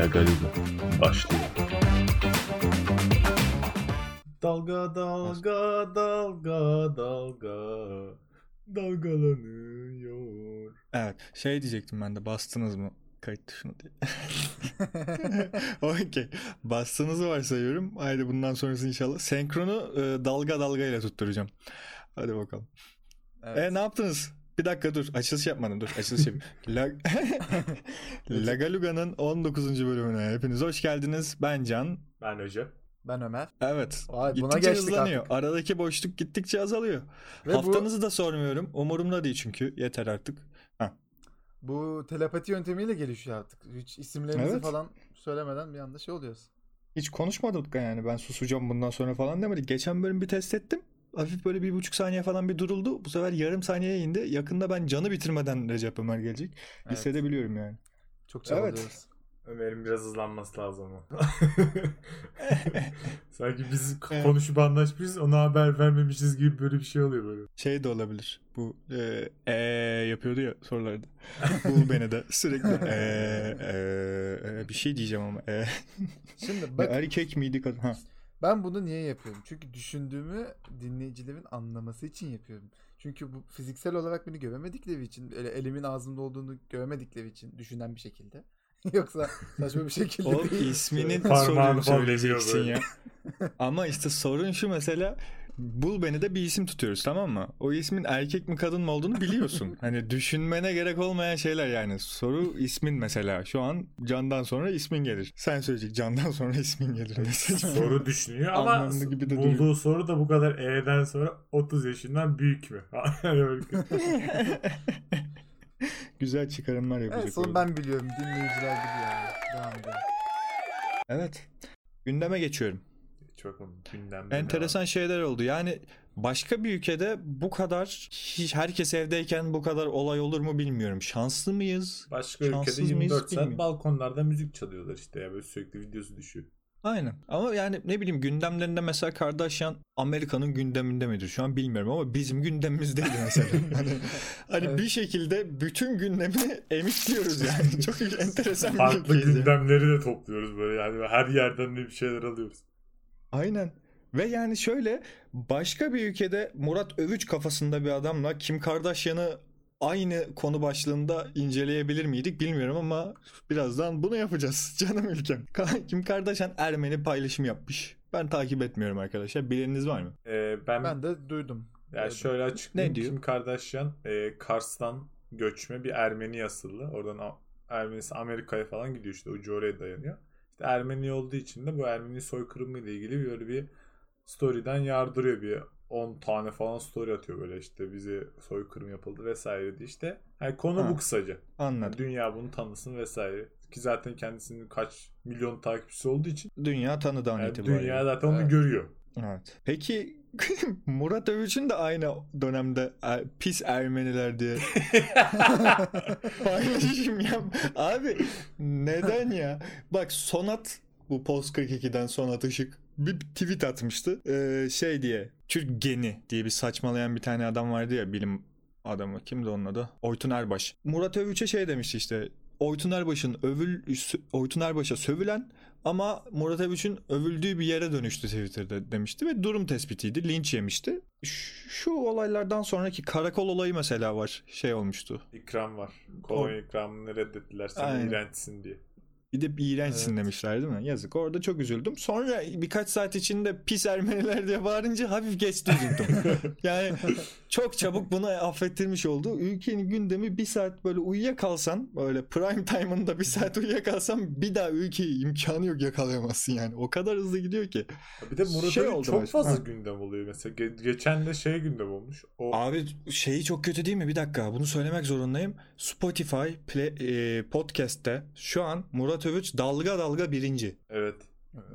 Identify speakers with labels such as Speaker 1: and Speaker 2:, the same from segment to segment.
Speaker 1: La Galiga başlıyor. Dalga dalga dalga dalga dalgalanıyor.
Speaker 2: Evet şey diyecektim ben de bastınız mı kayıt tuşunu diye. Okey. Bastığınızı varsayıyorum. Haydi bundan sonrası inşallah. Senkronu e, dalga dalga ile tutturacağım. Hadi bakalım.
Speaker 3: Evet.
Speaker 2: E ne yaptınız? Bir dakika dur. Açılış yapmadım. Dur. Açılış yapayım. La... Lagaluga'nın 19. bölümüne hepiniz hoş geldiniz. Ben Can.
Speaker 1: Ben Hoca.
Speaker 3: Ben Ömer.
Speaker 2: Evet.
Speaker 3: Vay, buna
Speaker 2: gittikçe
Speaker 3: geçtik
Speaker 2: hızlanıyor.
Speaker 3: artık.
Speaker 2: Aradaki boşluk gittikçe azalıyor.
Speaker 3: Ve
Speaker 2: Haftanızı da sormuyorum. Umurumda değil çünkü. Yeter artık.
Speaker 3: bu, bu telepati yöntemiyle gelişiyor artık. Hiç isimlerimizi
Speaker 2: Evet.
Speaker 3: falan söylemeden bir anda şey oluyoruz.
Speaker 2: Hiç konuşmadık yani ben susacağım bundan sonra falan demedik. Geçen bölüm bir test ettim. Hafif böyle bir buçuk saniye falan bir duruldu. Bu sefer yarım saniyeye indi. Yakında ben canı bitirmeden Recep Ömer gelecek.
Speaker 3: Evet.
Speaker 2: Hissedebiliyorum yani.
Speaker 3: Çok çabalıyoruz.
Speaker 1: Ömer'in biraz hızlanması lazım ama. Sanki biz konuşup anlaşmışız ona haber vermemişiz gibi böyle bir şey oluyor böyle.
Speaker 2: Şey de olabilir. Bu e, e yapıyordu ya sorularda. Bul beni de sürekli e, e, e, bir şey diyeceğim ama e.
Speaker 3: Şimdi bak
Speaker 2: erkek miydi kadın? Ha.
Speaker 3: Ben bunu niye yapıyorum? Çünkü düşündüğümü dinleyicilerin anlaması için yapıyorum. Çünkü bu fiziksel olarak beni göremedikleri için, öyle elimin ağzımda olduğunu göremedikleri için düşünen bir şekilde. Yoksa saçma bir şekilde
Speaker 2: O
Speaker 3: değil.
Speaker 2: sorunu
Speaker 1: falan
Speaker 2: söyleyeceksin ya. Ama işte sorun şu mesela bul beni de bir isim tutuyoruz tamam mı? O ismin erkek mi kadın mı olduğunu biliyorsun. hani düşünmene gerek olmayan şeyler yani. Soru ismin mesela. Şu an candan sonra ismin gelir. Sen söyleyecek candan sonra ismin gelir. Mesela.
Speaker 1: Soru düşünüyor ama
Speaker 2: Anlamlı gibi de
Speaker 1: bulduğu
Speaker 2: duruyor.
Speaker 1: soru da bu kadar E'den sonra 30 yaşından büyük mü? Böyle-
Speaker 2: Güzel çıkarımlar yapacak.
Speaker 3: Evet, sonu
Speaker 2: orada.
Speaker 3: ben biliyorum. Dinleyiciler biliyor. Devam edelim.
Speaker 2: Evet. Gündeme geçiyorum.
Speaker 1: Çok gündemde.
Speaker 2: Enteresan şeyler oldu. Yani başka bir ülkede bu kadar hiç herkes evdeyken bu kadar olay olur mu bilmiyorum. Şanslı mıyız?
Speaker 1: Başka ülkede
Speaker 2: Şanssız mıyız
Speaker 1: 24 saat
Speaker 2: bilmiyorum.
Speaker 1: balkonlarda müzik çalıyorlar işte ya böyle sürekli videosu düşüyor.
Speaker 2: Aynen. Ama yani ne bileyim gündemlerinde mesela Kardashian Amerika'nın gündeminde midir? Şu an bilmiyorum ama bizim gündemimizdeydi mesela. hani hani
Speaker 3: Evet.
Speaker 2: bir şekilde bütün gündemi emikliyoruz yani. Çok enteresan bir
Speaker 1: Farklı gündemleri de topluyoruz böyle yani her yerden de bir şeyler alıyoruz.
Speaker 2: Aynen. Ve yani şöyle başka bir ülkede Murat Övüç kafasında bir adamla Kim Kardashian'ı aynı konu başlığında inceleyebilir miydik bilmiyorum ama birazdan bunu yapacağız canım ülkem. Kim Kardashian Ermeni paylaşım yapmış. Ben takip etmiyorum arkadaşlar. Bileniniz var mı?
Speaker 1: Ee, ben,
Speaker 3: Ben de duydum.
Speaker 1: yani
Speaker 3: Duydum.
Speaker 1: şöyle açıklayayım.
Speaker 2: Ne diyor?
Speaker 1: Kim Kardashian e, Kars'tan göçme bir Ermeni asıllı. Oradan Ermenisi Amerika'ya falan gidiyor işte ucu oraya dayanıyor. İşte Ermeni olduğu için de bu Ermeni soykırımı ile ilgili böyle bir story'den yardırıyor bir 10 tane falan story atıyor böyle işte bize soykırım yapıldı vesaire diye işte. Yani konu
Speaker 2: Ha.
Speaker 1: bu kısaca. Yani
Speaker 2: Anladım.
Speaker 1: dünya bunu tanısın vesaire. Ki zaten kendisinin kaç milyon takipçisi olduğu için
Speaker 2: Dünya tanıdı an
Speaker 1: yani
Speaker 2: itibariyle.
Speaker 1: dünya zaten onu
Speaker 3: Evet.
Speaker 1: görüyor.
Speaker 2: Evet. Peki Murat Övüç'ün de aynı dönemde er- pis Ermeniler diye paylaşım yap. Abi neden ya? Bak Sonat bu Post 42'den Sonat Işık bir tweet atmıştı. Ee, şey diye Türk geni diye bir saçmalayan bir tane adam vardı ya bilim adamı. Kimdi onun adı? Oytun Erbaş. Murat Övüç'e şey demişti işte. Oytun Erbaş'ın övül Oytun Erbaş'a sövülen ama Murat Övüç'ün övüldüğü bir yere dönüştü Twitter'da demişti ve durum tespitiydi. Linç yemişti. Şu olaylardan sonraki karakol olayı mesela var. Şey olmuştu.
Speaker 1: İkram var. Kolonya ikramını reddettiler sen
Speaker 2: Aynen.
Speaker 1: iğrençsin diye.
Speaker 2: Bir de iğrençsin
Speaker 3: Evet.
Speaker 2: demişler değil mi? Yazık. Orada çok üzüldüm. Sonra birkaç saat içinde pis Ermeniler diye bağırınca hafif geçti üzüntüm. yani çok çabuk bunu affettirmiş oldu. Ülkenin gündemi bir saat böyle uyuyakalsan böyle prime time'ında bir saat uyuyakalsan bir daha ülkeyi imkanı yok yakalayamazsın yani. O kadar hızlı gidiyor ki.
Speaker 1: Bir de Murat
Speaker 2: Şey oldu
Speaker 1: çok fazla
Speaker 2: Ha.
Speaker 1: gündem oluyor. Mesela ge- geçen de şey gündem olmuş. O
Speaker 2: Abi şeyi çok kötü değil mi? Bir dakika bunu söylemek zorundayım. Spotify play, e, podcast'te şu an Murat Övüç dalga dalga birinci.
Speaker 1: evet.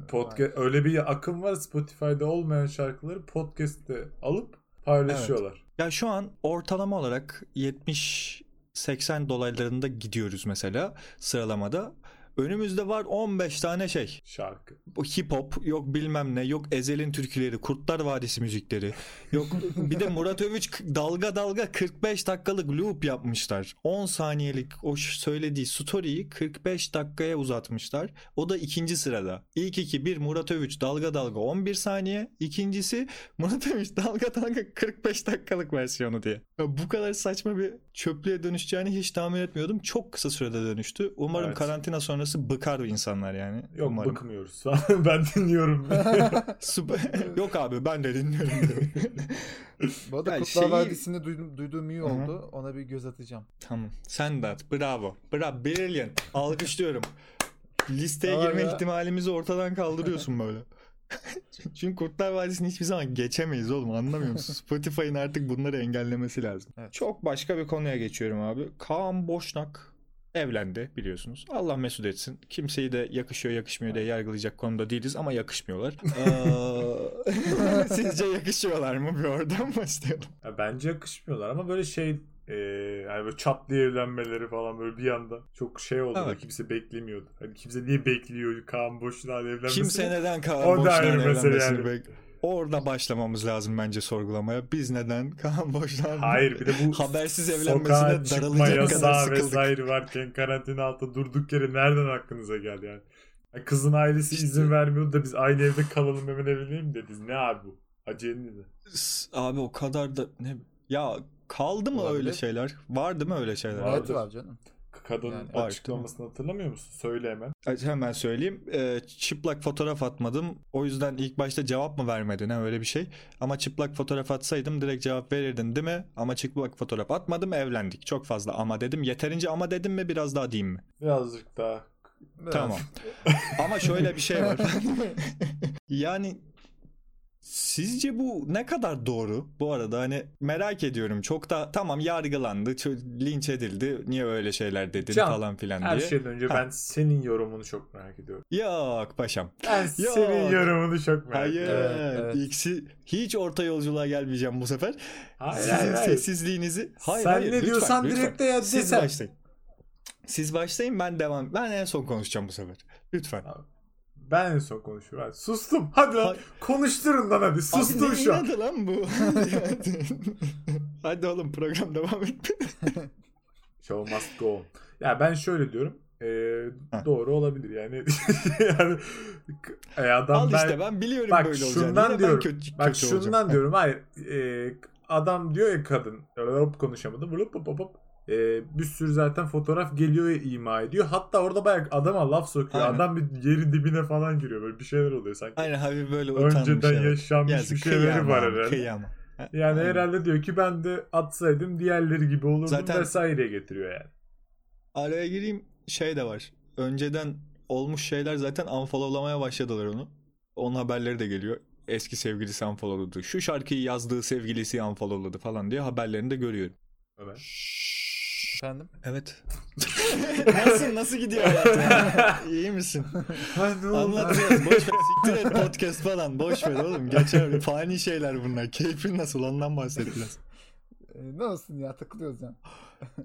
Speaker 1: Podcast öyle bir akım var Spotify'da olmayan şarkıları podcast'te alıp paylaşıyorlar.
Speaker 2: Ya şu an ortalama olarak 70 80 dolaylarında gidiyoruz mesela sıralamada. Önümüzde var 15 tane şey.
Speaker 1: Şarkı.
Speaker 2: Bu hip hop yok bilmem ne yok Ezel'in türküleri Kurtlar Vadisi müzikleri. Yok bir de Murat Övüç dalga dalga 45 dakikalık loop yapmışlar. 10 saniyelik o söylediği story'yi 45 dakikaya uzatmışlar. O da ikinci sırada. İlk iki bir Murat Övüç dalga dalga 11 saniye. İkincisi Murat Övüç dalga dalga 45 dakikalık versiyonu diye. Ya bu kadar saçma bir çöplüğe dönüşeceğini hiç tahmin etmiyordum çok kısa sürede dönüştü umarım
Speaker 1: Evet.
Speaker 2: karantina sonrası bıkar insanlar yani
Speaker 1: Yok
Speaker 2: umarım.
Speaker 1: bıkmıyoruz. ben dinliyorum.
Speaker 2: Süper. Yok abi ben de dinliyorum.
Speaker 3: Bu arada
Speaker 2: Yani
Speaker 3: Kurtlar
Speaker 2: şeyi-
Speaker 3: Vadisi'ni duydum, duyduğum iyi oldu. Ona bir göz atacağım.
Speaker 2: tamam. Sen de at. Bravo. Bravo. Brilliant. Alkışlıyorum. Listeye
Speaker 3: Tamam
Speaker 2: girme
Speaker 3: ya.
Speaker 2: ihtimalimizi ortadan kaldırıyorsun böyle. Çünkü Kurtlar Vadisi'ni hiçbir zaman geçemeyiz oğlum anlamıyor musun? Spotify'ın artık bunları engellemesi lazım.
Speaker 3: Evet.
Speaker 2: Çok başka bir konuya geçiyorum abi. Kaan Boşnak evlendi biliyorsunuz. Allah mesut etsin. Kimseyi de yakışıyor yakışmıyor diye yargılayacak konuda değiliz ama yakışmıyorlar. Ee, Sizce yakışıyorlar mı? Bir oradan başlayalım.
Speaker 1: Ya bence yakışmıyorlar ama böyle şey e, yani böyle çat diye evlenmeleri falan böyle bir anda çok şey oldu.
Speaker 2: Evet.
Speaker 1: Böyle Kimse beklemiyordu. Hani kimse niye bekliyor Kaan Boşluğ'a evlenmesini?
Speaker 2: Kimse neden Kaan
Speaker 1: mesele
Speaker 2: evlenmesini
Speaker 1: yani.
Speaker 2: bek- Orada başlamamız lazım bence sorgulamaya. Biz neden Kaan Boşluğun
Speaker 1: Hayır bir de bu
Speaker 2: habersiz evlenmesine
Speaker 1: çıkma
Speaker 2: darılacak kadar sıkıldık.
Speaker 1: vesaire varken karantina altında durduk yere nereden aklınıza geldi yani? Ya Kızın ailesi
Speaker 2: İşte-
Speaker 1: izin vermiyordu da biz aynı evde kalalım hemen evlenelim dediniz. Ne abi bu? Acemi
Speaker 2: Abi o kadar da ne ya kaldı mı
Speaker 3: Olabilir.
Speaker 2: öyle şeyler? Vardı mı öyle şeyler?
Speaker 1: Vardır.
Speaker 3: Evet var canım.
Speaker 1: Kadının
Speaker 3: Yani-
Speaker 2: Var,
Speaker 1: açıklamasını hatırlamıyor musun? Söyle hemen.
Speaker 2: Hemen söyleyeyim. Ee, çıplak fotoğraf atmadım. O yüzden ilk başta cevap mı vermedin ha öyle bir şey. Ama çıplak fotoğraf atsaydım direkt cevap verirdin değil mi? Ama çıplak fotoğraf atmadım evlendik. Çok fazla ama dedim. Yeterince ama dedim mi biraz daha diyeyim mi?
Speaker 1: Birazcık daha
Speaker 3: Biraz.
Speaker 2: Tamam. Ama şöyle bir şey var. yani sizce bu ne kadar doğru? Bu arada hani merak ediyorum. Çok da tamam yargılandı, çö- linç edildi. Niye öyle şeyler dedin
Speaker 1: Can,
Speaker 2: falan filan
Speaker 1: her
Speaker 2: diye.
Speaker 1: şeyden önce
Speaker 2: Ha.
Speaker 1: ben senin yorumunu çok merak ediyorum.
Speaker 2: Yok paşam.
Speaker 1: Ben
Speaker 2: Yok.
Speaker 1: senin yorumunu çok merak
Speaker 2: Hayır.
Speaker 1: ediyorum.
Speaker 3: Evet, evet.
Speaker 2: İkisi hiç orta yolculuğa gelmeyeceğim bu sefer.
Speaker 1: Hayır,
Speaker 2: Sizin
Speaker 1: hayır, hayır.
Speaker 2: sessizliğinizi. Hayır,
Speaker 1: Sen
Speaker 2: hayır,
Speaker 1: ne
Speaker 2: lütfen,
Speaker 1: diyorsan
Speaker 2: lütfen.
Speaker 1: direkt de ya
Speaker 2: Siz
Speaker 1: desen.
Speaker 2: başlayın. Siz başlayın ben devam. Ben en son konuşacağım bu sefer. Lütfen.
Speaker 1: Ben en son konuşuyorum. Hadi sustum. Hadi lan.
Speaker 2: Hay-
Speaker 1: Konuşturun lan hadi. Sustum
Speaker 2: Abi
Speaker 1: şu an.
Speaker 2: inadı lan bu? Hadi oğlum program devam et.
Speaker 1: Show must go on. Ya ben şöyle diyorum.
Speaker 2: Ha.
Speaker 1: doğru olabilir yani. yani e, adam
Speaker 2: Al
Speaker 1: ben,
Speaker 2: işte ben biliyorum
Speaker 1: bak
Speaker 2: böyle olacağını.
Speaker 1: şundan
Speaker 2: Yine
Speaker 1: diyorum.
Speaker 2: Ben kötü,
Speaker 1: bak
Speaker 2: kötü
Speaker 1: şundan
Speaker 2: olacağım.
Speaker 1: diyorum. Hayır. Ee, adam diyor ya kadın. Hop konuşamadım. Hop hop hop Ee, bir sürü zaten fotoğraf geliyor ya ima ediyor. Hatta orada bayağı adama laf sokuyor.
Speaker 2: Aynen.
Speaker 1: Adam bir yerin dibine falan giriyor. Böyle bir şeyler oluyor sanki.
Speaker 2: Aynen hafif böyle utanmış.
Speaker 1: Önceden
Speaker 2: evet.
Speaker 1: yaşanmış
Speaker 2: Yazık,
Speaker 1: bir şeyleri var herhalde.
Speaker 2: Kıyamam.
Speaker 1: Yani
Speaker 2: Aynen.
Speaker 1: herhalde diyor ki ben de atsaydım diğerleri gibi olurdum
Speaker 2: Zaten-
Speaker 1: vesaire getiriyor yani.
Speaker 2: Araya gireyim şey de var. Önceden olmuş şeyler zaten unfollowlamaya başladılar onu. Onun haberleri de geliyor. Eski sevgilisi unfollowladı. Şu şarkıyı yazdığı sevgilisi unfollowladı falan diye haberlerini de görüyorum.
Speaker 1: Evet.
Speaker 3: Efendim?
Speaker 2: Evet. nasıl nasıl gidiyor hayatın? İyi misin?
Speaker 1: Ha ne oldu?
Speaker 2: Anlat. Boş ver. Siktir et podcast falan. Boş ver oğlum. Geçer. Fani şeyler bunlar. Keyfin nasıl? Ondan bahset biraz.
Speaker 3: Ee, ne olsun ya takılıyoruz ya.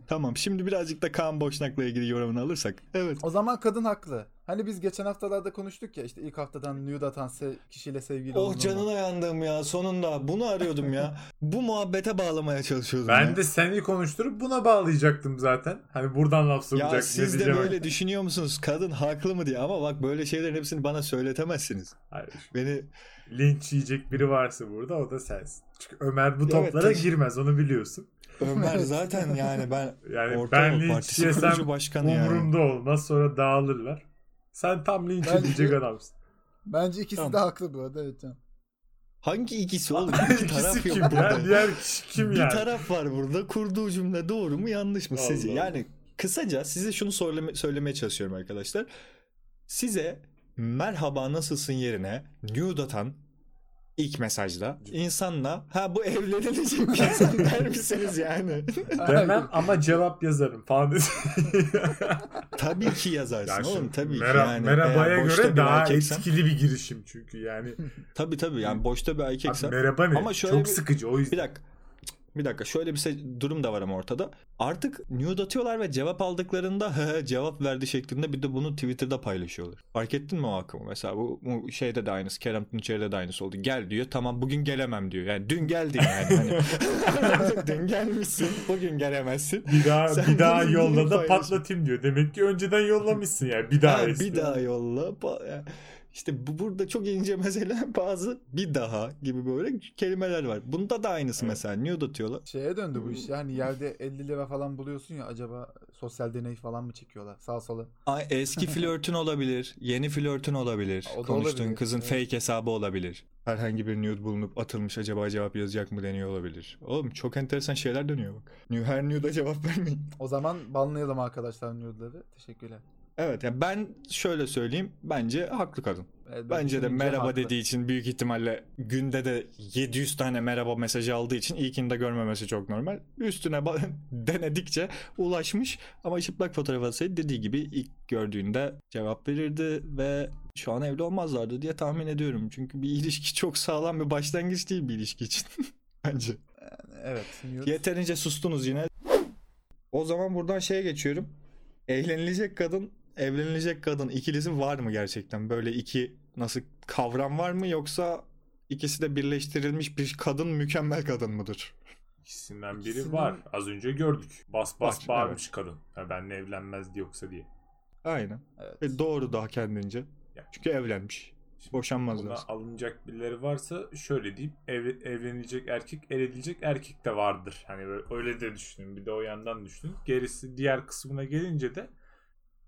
Speaker 2: Tamam. Şimdi birazcık da Kaan Boşnak'la ilgili yorumunu alırsak. Evet.
Speaker 3: O zaman kadın haklı. Hani biz geçen haftalarda konuştuk ya işte ilk haftadan nude atan se- kişiyle sevgili
Speaker 2: Oh
Speaker 3: mu?
Speaker 2: canına yandım ya. Sonunda. Bunu arıyordum ya. Bu muhabbete bağlamaya çalışıyordum
Speaker 1: Ben
Speaker 2: ya.
Speaker 1: de seni konuşturup buna bağlayacaktım zaten. Hani buradan laf sokacak
Speaker 2: Ya siz de böyle düşünüyor musunuz? Kadın haklı mı diye. Ama bak böyle şeylerin hepsini bana söyletemezsiniz.
Speaker 1: Hayır.
Speaker 2: Beni
Speaker 1: Linç yiyecek biri varsa burada o da sensin. Çünkü Ömer bu
Speaker 2: Evet,
Speaker 1: toplara
Speaker 2: teş-
Speaker 1: girmez onu biliyorsun.
Speaker 2: Ömer zaten yani ben
Speaker 1: Yani
Speaker 2: Orta
Speaker 1: ben
Speaker 2: Yol
Speaker 1: linç
Speaker 2: Partisi
Speaker 1: yesem
Speaker 2: kurucu başkanı yani.
Speaker 1: umurumda olmaz sonra dağılırlar. Sen tam linç
Speaker 3: Bence-
Speaker 1: edecek adamsın.
Speaker 3: Bence ikisi
Speaker 2: Tamam.
Speaker 3: de haklı bu arada evet can.
Speaker 2: Hangi ikisi oğlum? İki taraf
Speaker 1: İkisi
Speaker 2: yok
Speaker 1: kim
Speaker 2: burada.
Speaker 1: ya? Diğer kişi kim
Speaker 2: bir
Speaker 1: yani?
Speaker 2: taraf var burada. Kurduğu cümle doğru mu yanlış mı
Speaker 1: Allah.
Speaker 2: Yani kısaca size şunu söyleme, söylemeye çalışıyorum arkadaşlar. Size merhaba nasılsın yerine nude atan ilk mesajda insanla ha bu evlenilecek bir insan der misiniz yani?
Speaker 1: Demem ama cevap yazarım falan
Speaker 2: tabii ki yazarsın
Speaker 1: Ya
Speaker 2: oğlum tabii ki
Speaker 1: mera-
Speaker 2: yani.
Speaker 1: merhabaya göre daha
Speaker 2: erkeksen-
Speaker 1: etkili bir girişim çünkü yani.
Speaker 2: Tabii tabii yani boşta bir
Speaker 1: Abi
Speaker 2: erkeksen.
Speaker 1: merhaba ne?
Speaker 2: Ama şöyle
Speaker 1: Çok
Speaker 2: bir-
Speaker 1: sıkıcı o yüzden.
Speaker 2: Bir dakika. Bir dakika şöyle bir se- durum da var ama ortada. Artık nude atıyorlar ve cevap aldıklarında "He he, cevap verdi şeklinde bir de bunu Twitter'da paylaşıyorlar. Fark ettin mi o akımı? Mesela bu, bu şeyde de aynısı. Kerem Tunçeri'de de aynısı oldu. Gel diyor. Tamam bugün gelemem diyor. Yani dün geldin yani. Hani, dün gelmişsin. Bugün gelemezsin.
Speaker 1: Bir daha
Speaker 2: Sen
Speaker 1: bir daha yolla da patlatayım diyor. Demek ki önceden yollamışsın yani. Bir daha
Speaker 2: Ha, bir daha yolla. Pa- ya. İşte bu burada çok ince mesela bazı bir daha gibi böyle kelimeler var. Bunda da aynısı
Speaker 1: Evet.
Speaker 2: mesela. Nude atıyorlar.
Speaker 3: Şeye döndü bu iş. Yani yerde 50 lira falan buluyorsun ya acaba sosyal deney falan mı çekiyorlar sağ sola?
Speaker 2: Ay, eski flörtün olabilir. Yeni flörtün olabilir.
Speaker 3: O
Speaker 2: Konuştuğun
Speaker 3: olabilir,
Speaker 2: kızın
Speaker 3: evet.
Speaker 2: fake hesabı olabilir. Herhangi bir nude bulunup atılmış acaba cevap yazacak mı deniyor olabilir. Oğlum çok enteresan şeyler dönüyor bak. Her nude'a cevap vermeyin.
Speaker 3: O zaman banlayalım arkadaşlar nude'ları. Teşekkürler.
Speaker 2: Evet yani ben şöyle söyleyeyim. Bence haklı kadın.
Speaker 3: Evet,
Speaker 2: Bence de merhaba
Speaker 3: haklı.
Speaker 2: dediği için büyük ihtimalle günde de 700 tane merhaba mesajı aldığı için ilkinde görmemesi çok normal. Üstüne denedikçe ulaşmış ama çıplak fotoğraf atsaydı dediği gibi ilk gördüğünde cevap verirdi ve şu an evli olmazlardı diye tahmin ediyorum. Çünkü bir ilişki çok sağlam bir başlangıç değil bir ilişki için. Bence.
Speaker 3: Evet.
Speaker 2: Yeterince sustunuz yine. O zaman buradan şeye geçiyorum. Eğlenilecek kadın, evlenilecek kadın ikilisi var mı gerçekten? Böyle iki nasıl kavram var mı yoksa ikisi de birleştirilmiş bir kadın mükemmel kadın mıdır?
Speaker 1: İkisinden biri
Speaker 3: İkisinden-
Speaker 1: var. Az önce gördük. Bas bas
Speaker 2: Var,
Speaker 1: bağırmış kadın. Ha, benle evlenmezdi yoksa diye.
Speaker 2: Aynen.
Speaker 3: Evet.
Speaker 2: Ve doğru daha kendince.
Speaker 1: Ya.
Speaker 2: Çünkü evlenmiş.
Speaker 1: Şimdi
Speaker 2: Boşanmaz
Speaker 1: buna alınacak birileri varsa şöyle diyeyim. Ev, evlenilecek erkek, el edilecek erkek de vardır. Hani böyle, öyle de düşünün. Bir de o yandan düşünün. Gerisi diğer kısmına gelince de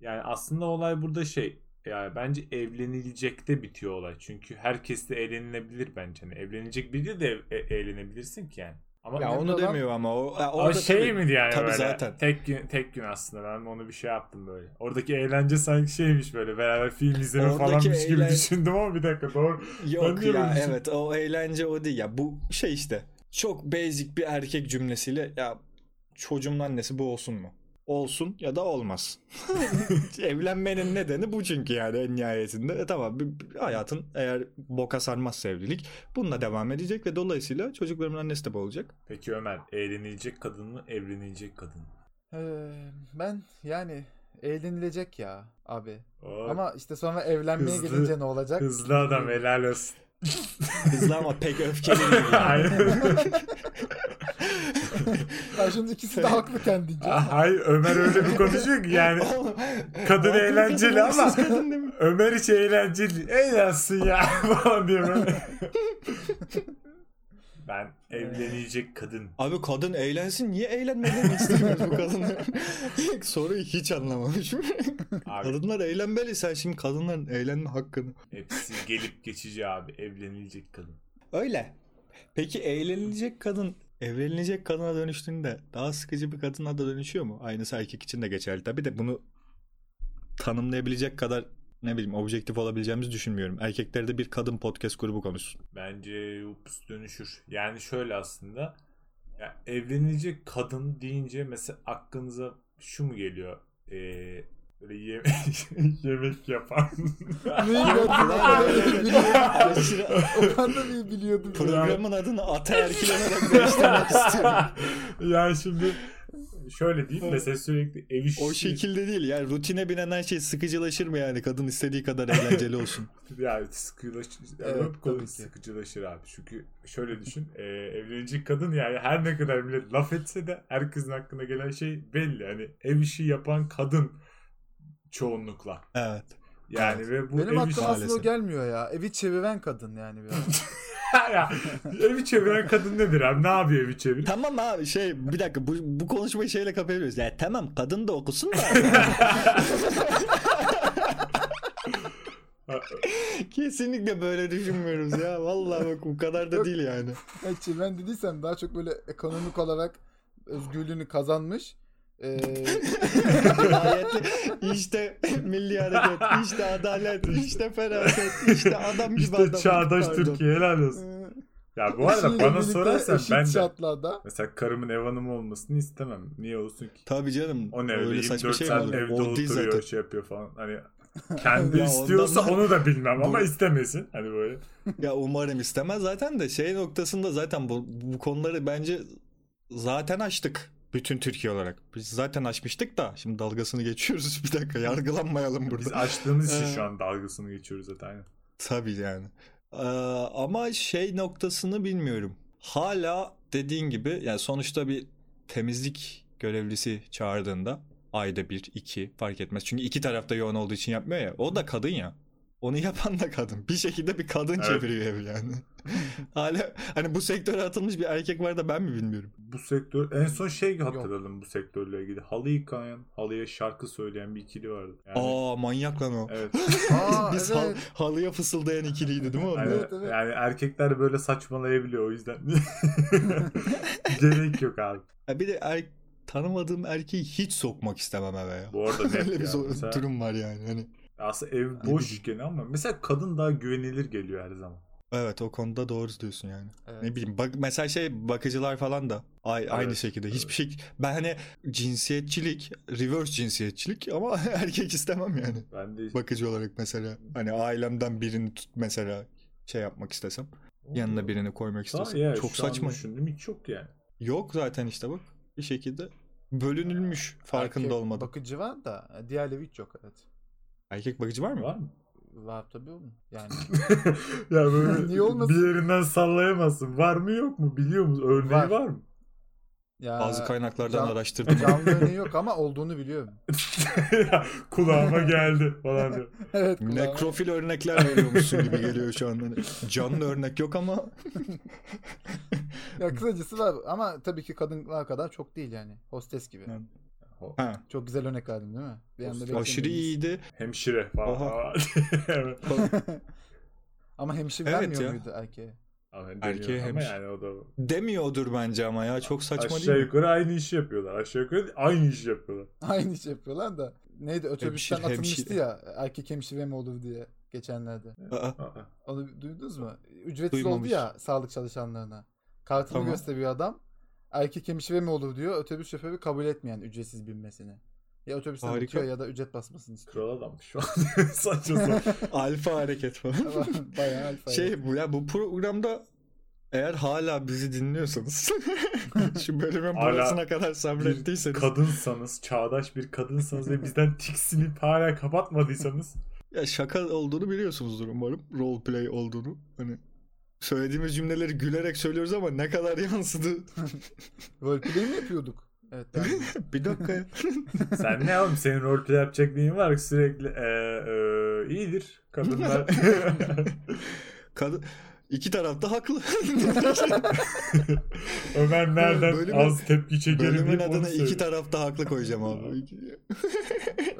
Speaker 1: yani aslında olay burada şey yani bence evlenilecekte bitiyor olay. Çünkü herkes de eğlenilebilir bence. Hani evlenecek biri de e- eğlenebilirsin ki yani. Ama
Speaker 2: Ya onu
Speaker 3: olan-
Speaker 2: demiyor ama o, ya orada
Speaker 1: şey
Speaker 2: tabii-
Speaker 1: miydi yani
Speaker 2: tabii
Speaker 1: böyle?
Speaker 2: zaten.
Speaker 1: Tek gün, tek gün aslında ben onu bir şey yaptım böyle. Oradaki eğlence sanki şeymiş böyle beraber film izleme
Speaker 2: Oradaki
Speaker 1: falanmış gibi
Speaker 2: eğlen-
Speaker 1: düşündüm ama bir dakika doğru.
Speaker 2: Yok ya
Speaker 1: böyle düşün-
Speaker 2: evet o eğlence o değil ya bu şey işte çok basic bir erkek cümlesiyle ya çocuğumun annesi bu olsun mu? Olsun ya da olmaz. Evlenmenin nedeni bu çünkü yani en nihayetinde. E tamam bir, bir hayatın eğer boka sarmazsa evlilik bununla devam edecek ve dolayısıyla çocuklarımın annesi de bu olacak.
Speaker 1: Peki Ömer eğlenilecek kadın mı evlenilecek kadın mı?
Speaker 3: Ee, ben yani eğlenilecek ya abi.
Speaker 1: Oo,
Speaker 3: Ama işte sonra evlenmeye
Speaker 1: Hızlı-
Speaker 3: gelince ne olacak?
Speaker 1: hızlı adam helal olsun.
Speaker 2: Hızlı ama pek öfkeli değil. yani.
Speaker 3: Ya şimdi ikisi de haklı kendince.
Speaker 1: Hayır Ömer öyle bir konuşuyor ki yani kadın eğlenceli ama
Speaker 2: kadın?
Speaker 1: Ömer hiç eğlenceli. Eğlensin ya falan böyle. Ben evlenecek kadın.
Speaker 2: Abi kadın eğlensin niye eğlenmelerini istiyoruz bu kadınlar? Soruyu hiç anlamamışım.
Speaker 1: Abi
Speaker 2: Kadınlar eğlenmeli sen şimdi kadınların eğlenme hakkını.
Speaker 1: hepsi gelip geçici abi evlenilecek kadın.
Speaker 2: Öyle. Peki eğlenilecek kadın evlenilecek kadına dönüştüğünde daha sıkıcı bir kadına da dönüşüyor mu? Aynısı erkek için de geçerli. Tabii de bunu tanımlayabilecek kadar ne bileyim objektif olabileceğimizi düşünmüyorum. Erkeklerde bir kadın podcast grubu konuşsun.
Speaker 1: Bence ups dönüşür. Yani şöyle aslında ya evlenilecek kadın deyince mesela aklınıza şu mu geliyor? Ee, böyle ye- yemek yapan.
Speaker 3: Neyi ben de
Speaker 2: Aşırı-
Speaker 3: O da iyi biliyordum.
Speaker 2: Programın adını ataerkilenerek değiştirmek istiyorum.
Speaker 1: yani şimdi şöyle diyeyim mesela sürekli ev işi
Speaker 2: O şekilde değil yani rutine binen her şey sıkıcılaşır mı yani kadın istediği kadar eğlenceli olsun.
Speaker 1: yani sıkılaşır. Yani
Speaker 3: Evet,
Speaker 1: konu sıkıcılaşır abi. Çünkü şöyle düşün. e, evlenecek kadın yani her ne kadar millet laf etse de herkesin hakkında gelen şey belli. Hani ev işi yapan kadın çoğunlukla.
Speaker 2: Evet.
Speaker 1: Yani ve bu
Speaker 3: Benim
Speaker 1: ev
Speaker 3: aklıma aslında o gelmiyor ya. Evi çeviren kadın yani biraz.
Speaker 1: ya, evi çeviren kadın nedir abi? Ne yapıyor evi çevir?
Speaker 2: Tamam abi şey bir dakika bu, bu konuşmayı şeyle kapatabiliriz. Ya tamam kadın da okusun da. Kesinlikle böyle düşünmüyoruz ya. Vallahi bak bu kadar da
Speaker 3: Yok.
Speaker 2: değil yani.
Speaker 3: Yani çeviren dediysem daha çok böyle ekonomik olarak özgürlüğünü kazanmış. Ee.
Speaker 2: İşte milli hareket, işte adalet, işte feraset, işte adam gibi
Speaker 1: İşte
Speaker 2: adam.
Speaker 1: çağdaş
Speaker 2: Pardon.
Speaker 1: Türkiye helal olsun. Ya bu arada
Speaker 3: eşiyle
Speaker 1: bana sorarsan ben de
Speaker 3: şartlarda
Speaker 1: mesela karımın ev hanımı olmasını istemem. Niye olsun ki?
Speaker 2: Tabii canım.
Speaker 1: O ne öyle
Speaker 2: saçma
Speaker 1: 24
Speaker 2: şey mi
Speaker 1: saat
Speaker 2: olur?
Speaker 1: evde
Speaker 2: O değil zaten.
Speaker 1: oturuyor şey yapıyor falan. Hani kendi
Speaker 2: Ya
Speaker 1: istiyorsa
Speaker 2: ondan-
Speaker 1: onu da bilmem ama istemesin. Hani böyle.
Speaker 2: Ya umarım istemez zaten de şey noktasında zaten bu, bu konuları bence zaten açtık. Bütün Türkiye olarak. Biz zaten açmıştık da şimdi dalgasını geçiyoruz. Bir dakika yargılanmayalım burada.
Speaker 1: Biz açtığımız için
Speaker 2: Ee,
Speaker 1: şu an dalgasını geçiyoruz zaten.
Speaker 2: Tabii yani. Ee, ama şey noktasını bilmiyorum. Hala dediğin gibi yani sonuçta bir temizlik görevlisi çağırdığında ayda bir, iki fark etmez. Çünkü iki tarafta yoğun olduğu için yapmıyor ya. O da kadın ya. Onu yapan da kadın. Bir şekilde bir kadın
Speaker 1: Evet.
Speaker 2: çeviriyor evi yani. Hala hani bu sektöre atılmış bir erkek var da ben mi bilmiyorum.
Speaker 1: Bu sektör en son şey hatırladım bu sektörle ilgili. Halı yıkayan, halıya şarkı söyleyen bir ikili vardı. Yani,
Speaker 2: Aa manyak lan o.
Speaker 1: evet.
Speaker 3: Aa
Speaker 2: Biz hal-
Speaker 3: evet.
Speaker 2: halıya fısıldayan ikiliydi değil mi onlar?
Speaker 1: Yani,
Speaker 3: Evet, evet.
Speaker 1: yani erkekler böyle saçmalayabiliyor o yüzden. Gerek yok abi.
Speaker 2: Ya bir de er- tanımadığım erkeği hiç sokmak istemem eve ya.
Speaker 1: Bu arada net
Speaker 2: Öyle bir
Speaker 1: ya.
Speaker 2: zor-
Speaker 1: Mesela-
Speaker 2: durum var yani. Hani
Speaker 1: Aslında ev
Speaker 2: Hani
Speaker 1: boş
Speaker 2: bir-
Speaker 1: gene ama mesela kadın daha güvenilir geliyor her zaman.
Speaker 2: Evet o konuda doğru diyorsun yani.
Speaker 3: Evet.
Speaker 2: Ne bileyim bak mesela şey bakıcılar falan da ay, aynı
Speaker 1: Evet,
Speaker 2: şekilde
Speaker 1: evet.
Speaker 2: hiçbir şey ben hani cinsiyetçilik reverse cinsiyetçilik ama erkek istemem yani
Speaker 1: Ben de
Speaker 2: bakıcı olarak mesela hani ailemden birini tut mesela şey yapmak istesem yanına birini koymak istesem
Speaker 1: ya,
Speaker 2: çok saçma.
Speaker 1: düşündüm hiç yok yani.
Speaker 2: Yok zaten işte bak bir şekilde bölünülmüş farkında
Speaker 3: Erkek
Speaker 2: olmadan.
Speaker 3: Bakıcı var da diğerleri hiç yok evet.
Speaker 2: Erkek bakıcı var mı?
Speaker 1: Var mı?
Speaker 3: Var tabii oğlum. Yani
Speaker 1: ya böyle
Speaker 3: Niye olmasın?
Speaker 1: bir yerinden sallayamazsın. Var mı yok mu biliyor musun? Örneği var,
Speaker 3: Var.
Speaker 1: mı?
Speaker 3: ya
Speaker 2: Bazı kaynaklardan
Speaker 3: can-
Speaker 2: araştırdım.
Speaker 3: canlı örneği yok ama olduğunu biliyorum.
Speaker 1: Ya, Kulağıma geldi falan diyor.
Speaker 3: evet. kulağıma-
Speaker 2: Nekrofil örnekler veriyormuşsun gibi geliyor şu an. Hani canlı örnek yok ama
Speaker 3: Ya kısacası var ama tabii ki kadınlar kadar çok değil yani. Hostes gibi.
Speaker 2: Evet.
Speaker 1: O-
Speaker 2: ha,
Speaker 3: Çok güzel örnek verdin değil mi? Bir anda
Speaker 2: aşırı iyiydi.
Speaker 1: Hemşire falan.
Speaker 3: Ama hemşire
Speaker 2: Evet
Speaker 3: vermiyor
Speaker 2: ya.
Speaker 3: muydu erkeğe?
Speaker 2: Erkeğe hemşire.
Speaker 1: yani o da
Speaker 2: Demiyordur bence ama ya çok saçma
Speaker 1: aşağı
Speaker 2: değil mi?
Speaker 1: yukarı aynı işi yapıyorlar. Aşağı yukarı aynı işi yapıyorlar.
Speaker 3: Aynı iş yapıyorlar da. Neydi otobüsten
Speaker 2: Hemşire,
Speaker 3: atılmıştı
Speaker 2: hemşire.
Speaker 3: ya erkek hemşire mi olur diye geçenlerde.
Speaker 2: Aa.
Speaker 3: Onu duydunuz mu? Ücretsiz
Speaker 2: Duymamış.
Speaker 3: oldu ya sağlık çalışanlarına. Kartını
Speaker 2: Tamam.
Speaker 3: gösteriyor adam. Erkek hemşire mi olur diyor. Otobüs şoförü kabul etmeyen ücretsiz binmesini. Ya otobüsten
Speaker 2: Harika.
Speaker 3: atıyor ya da ücret basmasını istiyor.
Speaker 1: Kral adammış şu an. Saçma sapan.
Speaker 2: alfa hareket falan.
Speaker 3: Bayağı alfa.
Speaker 2: şey bu ya bu programda eğer hala bizi dinliyorsanız şu bölümün burasına kadar sabrettiyseniz
Speaker 1: kadınsanız, çağdaş bir kadınsanız ve bizden tiksinip hala kapatmadıysanız
Speaker 2: ya şaka olduğunu biliyorsunuzdur umarım. Roleplay olduğunu. Hani söylediğimiz cümleleri gülerek söylüyoruz ama ne kadar yansıdı.
Speaker 3: Roleplay mi yapıyorduk? Evet. ben-
Speaker 2: bir dakika
Speaker 1: sen ne oğlum senin roleplay yapacak neyin var ki sürekli e, e, iyidir kadınlar.
Speaker 2: Kadın iki taraf da haklı.
Speaker 1: Ömer nereden
Speaker 2: Bölümün-
Speaker 1: az tepki çekerim
Speaker 2: Bölümün adına iki taraf da haklı koyacağım abi.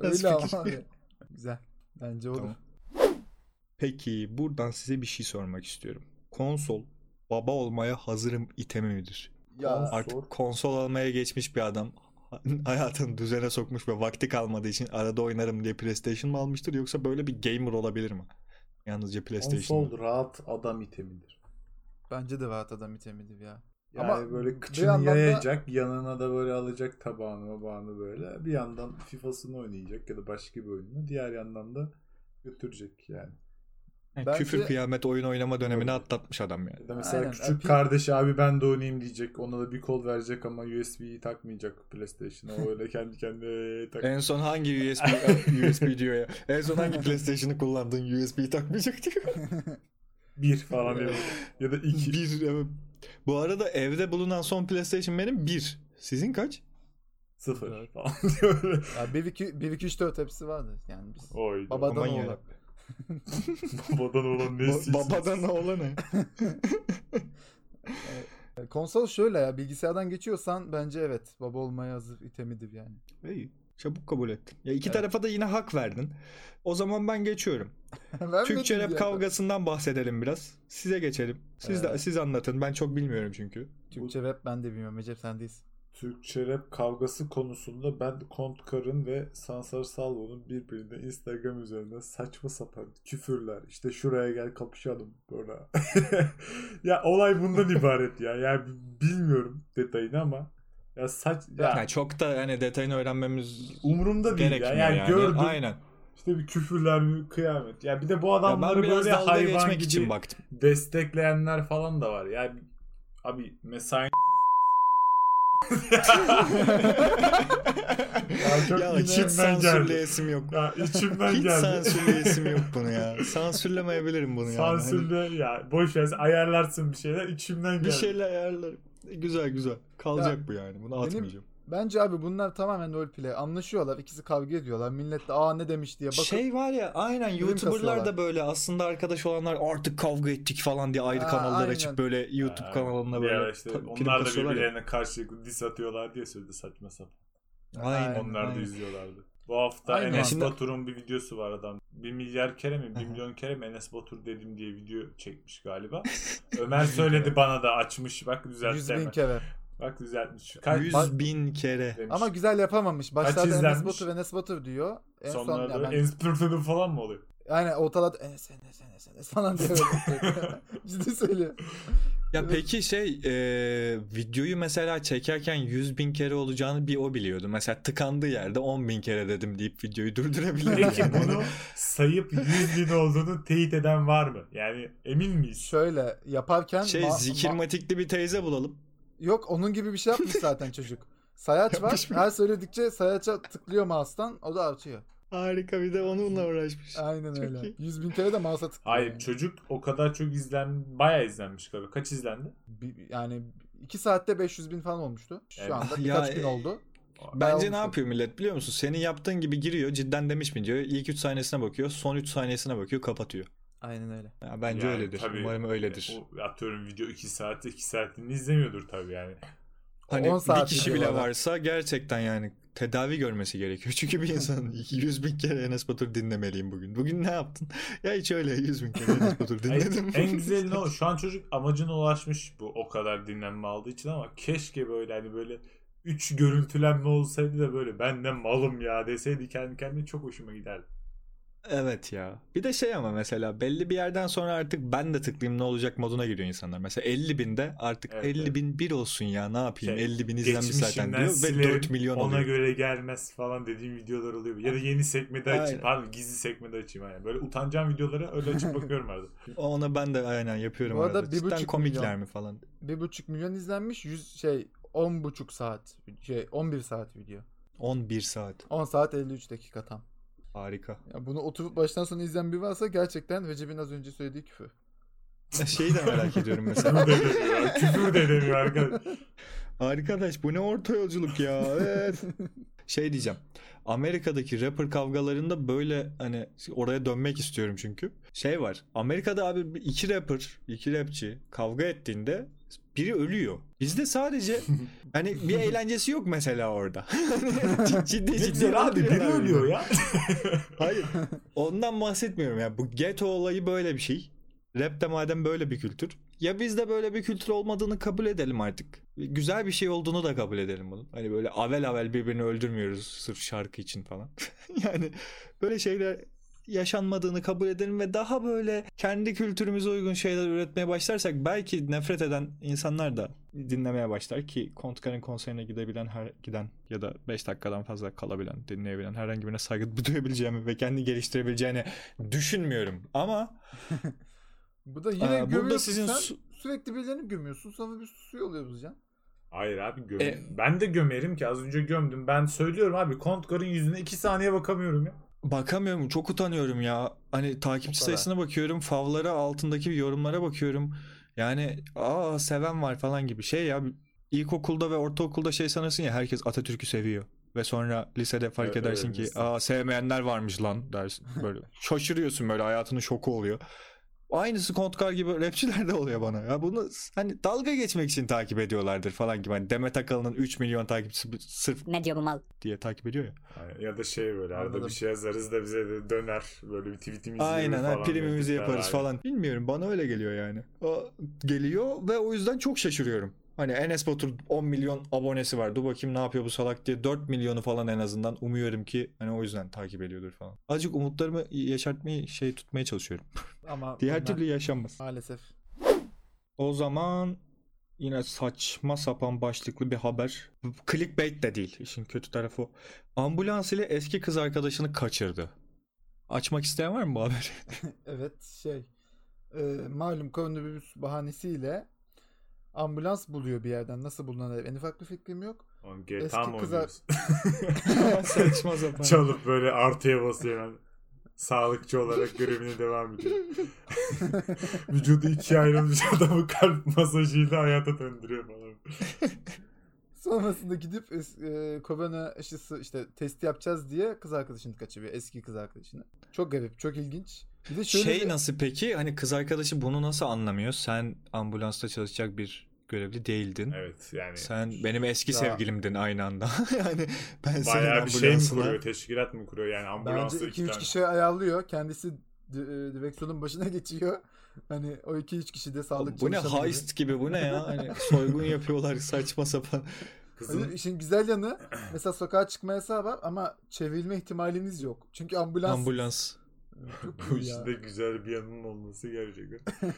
Speaker 3: Öyle ama abi. Güzel. Bence olur.
Speaker 2: Tamam. Peki buradan size bir şey sormak istiyorum. Konsol baba olmaya hazırım itemi midir?
Speaker 3: Ya
Speaker 1: Konsol.
Speaker 2: Artık konsol almaya geçmiş bir adam hayatını düzene sokmuş ve vakti kalmadığı için arada oynarım diye PlayStation mı almıştır yoksa böyle bir gamer olabilir mi? Yalnızca PlayStation.
Speaker 1: Konsol rahat adam itemidir.
Speaker 3: bence de rahat adam itemidir ya.
Speaker 1: Yani
Speaker 3: Ama
Speaker 1: böyle
Speaker 3: bir
Speaker 1: kıçını
Speaker 3: yandan da-
Speaker 1: yayacak, yanına da böyle alacak tabağını mabağını böyle. Bir yandan FIFA'sını oynayacak ya da başka bir oyununu. Diğer yandan da götürecek yani.
Speaker 3: Bence-
Speaker 2: Küfür kıyamet oyun oynama dönemini atlatmış adam yani.
Speaker 1: Ya mesela
Speaker 3: Aynen.
Speaker 1: küçük
Speaker 3: Abi-
Speaker 1: kardeşi abi ben de oynayayım diyecek. Ona da bir kol verecek ama USB'yi takmayacak PlayStation'a. O öyle kendi kendine tak.
Speaker 2: En son hangi USB USB diyor ya. En son hangi PlayStation'ı kullandın USB'yi takmayacak diyor.
Speaker 1: bir falan ya da, ya da iki.
Speaker 2: bir evet. Bu arada evde bulunan son PlayStation benim bir. Sizin kaç?
Speaker 1: Sıfır
Speaker 3: Evet.
Speaker 1: falan.
Speaker 3: Ya 1 2 1 2 3 4 hepsi vardı. Yani biz
Speaker 1: Oydu.
Speaker 3: babadan
Speaker 2: yarabbim.
Speaker 1: Babadan olan ne
Speaker 2: Ba- babadan oğlan ne?
Speaker 3: Konsol şöyle ya bilgisayardan geçiyorsan bence evet baba olmaya hazır itemidir yani.
Speaker 2: İyi. Çabuk kabul ettin. Ya iki
Speaker 3: Evet.
Speaker 2: tarafa da yine hak verdin. O zaman ben geçiyorum.
Speaker 3: Vermedin
Speaker 2: Türkçe rap kavgasından bahsedelim biraz. Size geçelim. Siz de
Speaker 3: Evet.
Speaker 2: siz anlatın. Ben çok bilmiyorum çünkü.
Speaker 3: Türkçe rap ben de bilmiyorum. Recep sendeyiz.
Speaker 1: Türkçe rap kavgası konusunda ben Kontkar'ın ve Sansar Salvo'nun birbirine Instagram üzerinden saçma sapan küfürler. İşte şuraya gel kapışalım böyle. ya olay bundan ibaret ya. Yani bilmiyorum detayını ama ya saç ya
Speaker 2: Yani çok da hani detayını öğrenmemiz
Speaker 1: umurumda değil ya. Yani,
Speaker 2: yani.
Speaker 1: gördüm.
Speaker 2: Aynen.
Speaker 1: İşte bir küfürler, bir kıyamet. Ya bir de bu adamları böyle hayvan gibi
Speaker 2: için baktım.
Speaker 1: destekleyenler falan da var. Yani abi mesai Ya çok
Speaker 2: ya hiç
Speaker 1: içimden geldi.
Speaker 2: sansürleyesim yok.
Speaker 1: Ya içimden
Speaker 2: Hiç
Speaker 1: geldi.
Speaker 2: sansürleyesim yok bunu ya. Sansürlemeyebilirim bunu yani. Hani
Speaker 1: Sansürle ya boş ver ayarlarsın bir şeyler içimden geldi.
Speaker 2: bir şeyle ayarlarım. Güzel güzel. Kalacak bu yani. Bunu atmayacağım.
Speaker 3: Bence abi bunlar tamamen roleplay. Anlaşıyorlar. ikisi kavga ediyorlar. Millet de aa ne demiş diye bakıp
Speaker 2: Şey var ya aynen YouTuber'lar da böyle aslında arkadaş olanlar artık kavga ettik falan diye ayrı kanallar
Speaker 3: aynen.
Speaker 2: açıp böyle YouTube
Speaker 1: Ha,
Speaker 2: kanalına böyle
Speaker 1: işte
Speaker 2: ta- prim
Speaker 1: onlar da
Speaker 2: kasıyorlar ya.
Speaker 1: birbirlerine karşılıklı diss atıyorlar diye söyledi saçma sapan.
Speaker 2: Aynen,
Speaker 1: Onlar da
Speaker 2: aynen.
Speaker 1: izliyorlardı. Bu hafta
Speaker 3: Aynen.
Speaker 1: Enes
Speaker 2: Şimdi-
Speaker 1: Batur'un bir videosu var adam. Bir milyar kere mi, bir milyon kere mi Enes Batur dedim diye video çekmiş galiba. Ömer söyledi bana da açmış. Bak
Speaker 3: 100
Speaker 1: düzeltti
Speaker 3: bin kere.
Speaker 1: Bak düzeltmiş. Kaç
Speaker 2: 100 bin kere.
Speaker 1: demiş.
Speaker 3: Ama güzel yapamamış. Başlarda Enes? Batur Enes Batur diyor. En son
Speaker 1: Sonlarda
Speaker 3: ya ben,
Speaker 1: Enes falan mı oluyor?
Speaker 3: aynen ortalada Enes Enes Enes Enes falan diyor. Ciddi söylüyor.
Speaker 2: Ya peki şey e, videoyu mesela çekerken 100 bin kere olacağını bir o biliyordu. Mesela tıkandığı yerde 10 bin kere dedim deyip videoyu durdurabilir.
Speaker 1: Peki
Speaker 2: yani.
Speaker 1: bunu sayıp 100 bin olduğunu teyit eden var mı? Yani emin miyiz?
Speaker 3: Şöyle yaparken
Speaker 2: Şey
Speaker 3: ma- ma-
Speaker 2: zikirmatikli bir teyze bulalım.
Speaker 3: Yok onun gibi bir şey yapmış zaten çocuk. Sayaç var. Her söyledikçe sayaça tıklıyor mouse'tan. O da artıyor.
Speaker 2: Harika bir de onunla uğraşmış.
Speaker 3: Aynen
Speaker 2: Çok
Speaker 3: öyle.
Speaker 2: iyi.
Speaker 3: 100 bin kere de mouse'a tıklıyor.
Speaker 1: Hayır
Speaker 3: yani.
Speaker 1: çocuk o kadar çok izlen bayağı izlenmiş galiba. Kaç izlendi?
Speaker 3: Bir- yani 2 saatte 500 bin falan olmuştu. Şu
Speaker 1: Evet.
Speaker 3: anda
Speaker 2: Ya,
Speaker 3: birkaç gün
Speaker 2: e,
Speaker 3: oldu.
Speaker 2: Bence ne yapıyor millet biliyor musun? Senin yaptığın gibi giriyor cidden demiş mi diyor. İlk 3 saniyesine bakıyor. Son 3 saniyesine bakıyor kapatıyor.
Speaker 3: Aynen öyle.
Speaker 2: Ya bence
Speaker 1: Yani
Speaker 2: öyledir.
Speaker 1: tabii,
Speaker 2: Umarım öyledir.
Speaker 1: O, atıyorum video 2 saat 2 saatini izlemiyordur tabii yani.
Speaker 2: Hani
Speaker 3: 10
Speaker 2: bir kişi bile
Speaker 3: videolar.
Speaker 2: varsa gerçekten yani tedavi görmesi gerekiyor. Çünkü bir insanın 100 bin kere Enes Batur dinlemeliyim bugün. Bugün ne yaptın? Ya hiç öyle 100 bin kere Enes Batur dinledim.
Speaker 1: en güzeli ne o? Şu an çocuk amacına ulaşmış bu o kadar dinlenme aldığı için ama keşke böyle hani böyle 3 görüntülenme olsaydı da böyle ben de malım ya deseydi kendi kendine çok hoşuma giderdi.
Speaker 2: Evet ya. Bir de şey ama mesela belli bir yerden sonra artık ben de tıklayayım ne olacak moduna giriyor insanlar. Mesela 50 binde artık
Speaker 1: Evet,
Speaker 2: 50
Speaker 1: evet.
Speaker 2: bin bir olsun ya ne yapayım
Speaker 1: Şey,
Speaker 2: 50 bin izlenmiş zaten diyor ve
Speaker 1: silerim,
Speaker 2: 4 milyon
Speaker 1: ona
Speaker 2: oluyor.
Speaker 1: göre gelmez falan dediğim videolar oluyor. Ya da yeni sekmede açayım.
Speaker 2: Aynen.
Speaker 1: Pardon gizli sekmede açayım. Yani. Böyle utanacağım videoları öyle açıp bakıyorum arada.
Speaker 2: Ona ben de aynen yapıyorum
Speaker 3: Bu arada
Speaker 2: arada.
Speaker 3: bir
Speaker 2: Cidden
Speaker 3: buçuk
Speaker 2: komikler
Speaker 3: milyon.
Speaker 2: mi falan.
Speaker 3: 1,5 milyon izlenmiş. 100 şey 10,5 saat. Şey 11 saat video.
Speaker 2: 11 saat.
Speaker 3: 10 saat 53 dakika tam.
Speaker 2: Harika.
Speaker 3: Ya bunu oturup baştan sona izleyen biri varsa gerçekten Recep'in az önce söylediği küfür.
Speaker 2: Şeyi de merak ediyorum mesela.
Speaker 1: Küfür de edemiyor. Arkadaş.
Speaker 2: Arkadaş bu ne orta yolculuk ya. Evet. şey diyeceğim. Amerika'daki rapper kavgalarında böyle hani oraya dönmek istiyorum çünkü. Şey var. Amerika'da abi iki rapper, iki rapçi kavga ettiğinde biri ölüyor. Bizde sadece hani bir eğlencesi yok mesela orada. ciddi ciddi, ciddi
Speaker 1: abi biri ölüyor ya.
Speaker 2: Hayır. Ondan bahsetmiyorum ya. Bu ghetto olayı böyle bir şey. Rap de madem böyle bir kültür. Ya biz de böyle bir kültür olmadığını kabul edelim artık. Güzel bir şey olduğunu da kabul edelim bunun. Hani böyle avel avel birbirini öldürmüyoruz sırf şarkı için falan. yani böyle şeyler yaşanmadığını kabul edelim ve daha böyle kendi kültürümüze uygun şeyler üretmeye başlarsak belki nefret eden insanlar da dinlemeye başlar ki Kontkar'ın konserine gidebilen her giden ya da 5 dakikadan fazla kalabilen, dinleyebilen herhangi birine saygı duyabileceğimi ve kendi geliştirebileceğini düşünmüyorum. Ama
Speaker 3: Bu da yine
Speaker 2: Aa, burada sizin
Speaker 3: sen. Sürekli birilerini gömüyorsun sonra bir susuyor oluyoruz Can.
Speaker 1: Hayır abi göm.
Speaker 2: E-
Speaker 1: ben de gömerim ki az önce gömdüm. Ben söylüyorum abi Kontkar'ın yüzüne 2 saniye bakamıyorum ya.
Speaker 2: bakamıyorum, çok utanıyorum ya. Hani takipçi sayısına bakıyorum, favlara altındaki yorumlara bakıyorum. Yani aa seven var falan gibi şey ya. ilkokulda ve ortaokulda şey sanırsın ya herkes Atatürk'ü seviyor. Ve sonra lisede fark
Speaker 1: Evet,
Speaker 2: edersin
Speaker 1: evet,
Speaker 2: ki
Speaker 1: lise.
Speaker 2: aa sevmeyenler varmış lan dersin. Böyle şaşırıyorsun böyle hayatının şoku oluyor. Aynısı Kontkar gibi rapçilerde oluyor bana. Ya bunu hani dalga geçmek için takip ediyorlardır falan gibi. Hani Demet Akalın'ın 3 milyon takipçisi sırf
Speaker 4: Ne diyor bu mal?
Speaker 2: diye takip ediyor ya.
Speaker 1: Yani ya da şey böyle arada
Speaker 3: Anladım.
Speaker 1: bir şey yazarız da bize de döner. Böyle bir tweetimizi
Speaker 2: Aynen
Speaker 1: falan.
Speaker 2: ha, primimizi yaparız
Speaker 1: aynen.
Speaker 2: falan. Bilmiyorum bana öyle geliyor yani. O geliyor ve o yüzden çok şaşırıyorum. Hani Enes Batur 10 milyon abonesi var. Dur bakayım ne yapıyor bu salak diye 4 milyonu falan en azından umuyorum ki hani o yüzden takip ediyordur falan. Azıcık umutlarımı yaşartmayı şey tutmaya çalışıyorum.
Speaker 3: Ama
Speaker 2: Diğer türlü yaşanmaz.
Speaker 3: maalesef.
Speaker 2: O zaman yine saçma sapan başlıklı bir haber. Clickbait de değil. İşin kötü tarafı o. Ambulans ile eski kız arkadaşını kaçırdı. Açmak isteyen var mı bu haberi?
Speaker 3: Evet şey e, malum koronavirüs bahanesiyle ambulans buluyor bir yerden. Nasıl bulunan en ufak bir fikrim yok.
Speaker 1: Oğlum GTA
Speaker 3: Eski
Speaker 1: mı
Speaker 3: kızar-?
Speaker 2: Saçma sapan.
Speaker 1: Çalıp böyle artıya basıyor yani. Sağlıkçı olarak görevine devam ediyor. Vücudu ikiye ayrılmış adamı kalp masajıyla hayata döndürüyor falan.
Speaker 3: Sonrasında gidip e, korona aşısı işte testi yapacağız diye kız arkadaşını kaçırıyor. Eski kız arkadaşını. Çok garip, çok ilginç. Bir de şöyle
Speaker 2: Şey
Speaker 3: bir-
Speaker 2: nasıl peki? Hani kız arkadaşı bunu nasıl anlamıyor? Sen ambulansta çalışacak bir görevli değildin.
Speaker 1: Evet yani.
Speaker 2: Sen benim eski
Speaker 3: Ya.
Speaker 2: sevgilimdin aynı anda. yani ben senin
Speaker 1: Bayağı bir şey mi kuruyor? Teşkilat mı kuruyor? Yani ambulansa
Speaker 3: Bence
Speaker 1: iki
Speaker 3: 2-3
Speaker 1: tane.
Speaker 3: kişi ayarlıyor. Kendisi di- e, direksiyonun başına geçiyor. Hani o 2-3 kişi de sağlık
Speaker 2: bu ne heist gibi bu ne ya? Hani soygun yapıyorlar saçma sapan.
Speaker 1: Kızın
Speaker 3: Hayır, işin güzel yanı mesela sokağa çıkma yasağı var ama çevrilme ihtimaliniz yok. Çünkü ambulans
Speaker 2: Ambulans.
Speaker 3: Çok
Speaker 1: bu
Speaker 3: ya.
Speaker 1: işte güzel bir yanının olması gerçekten.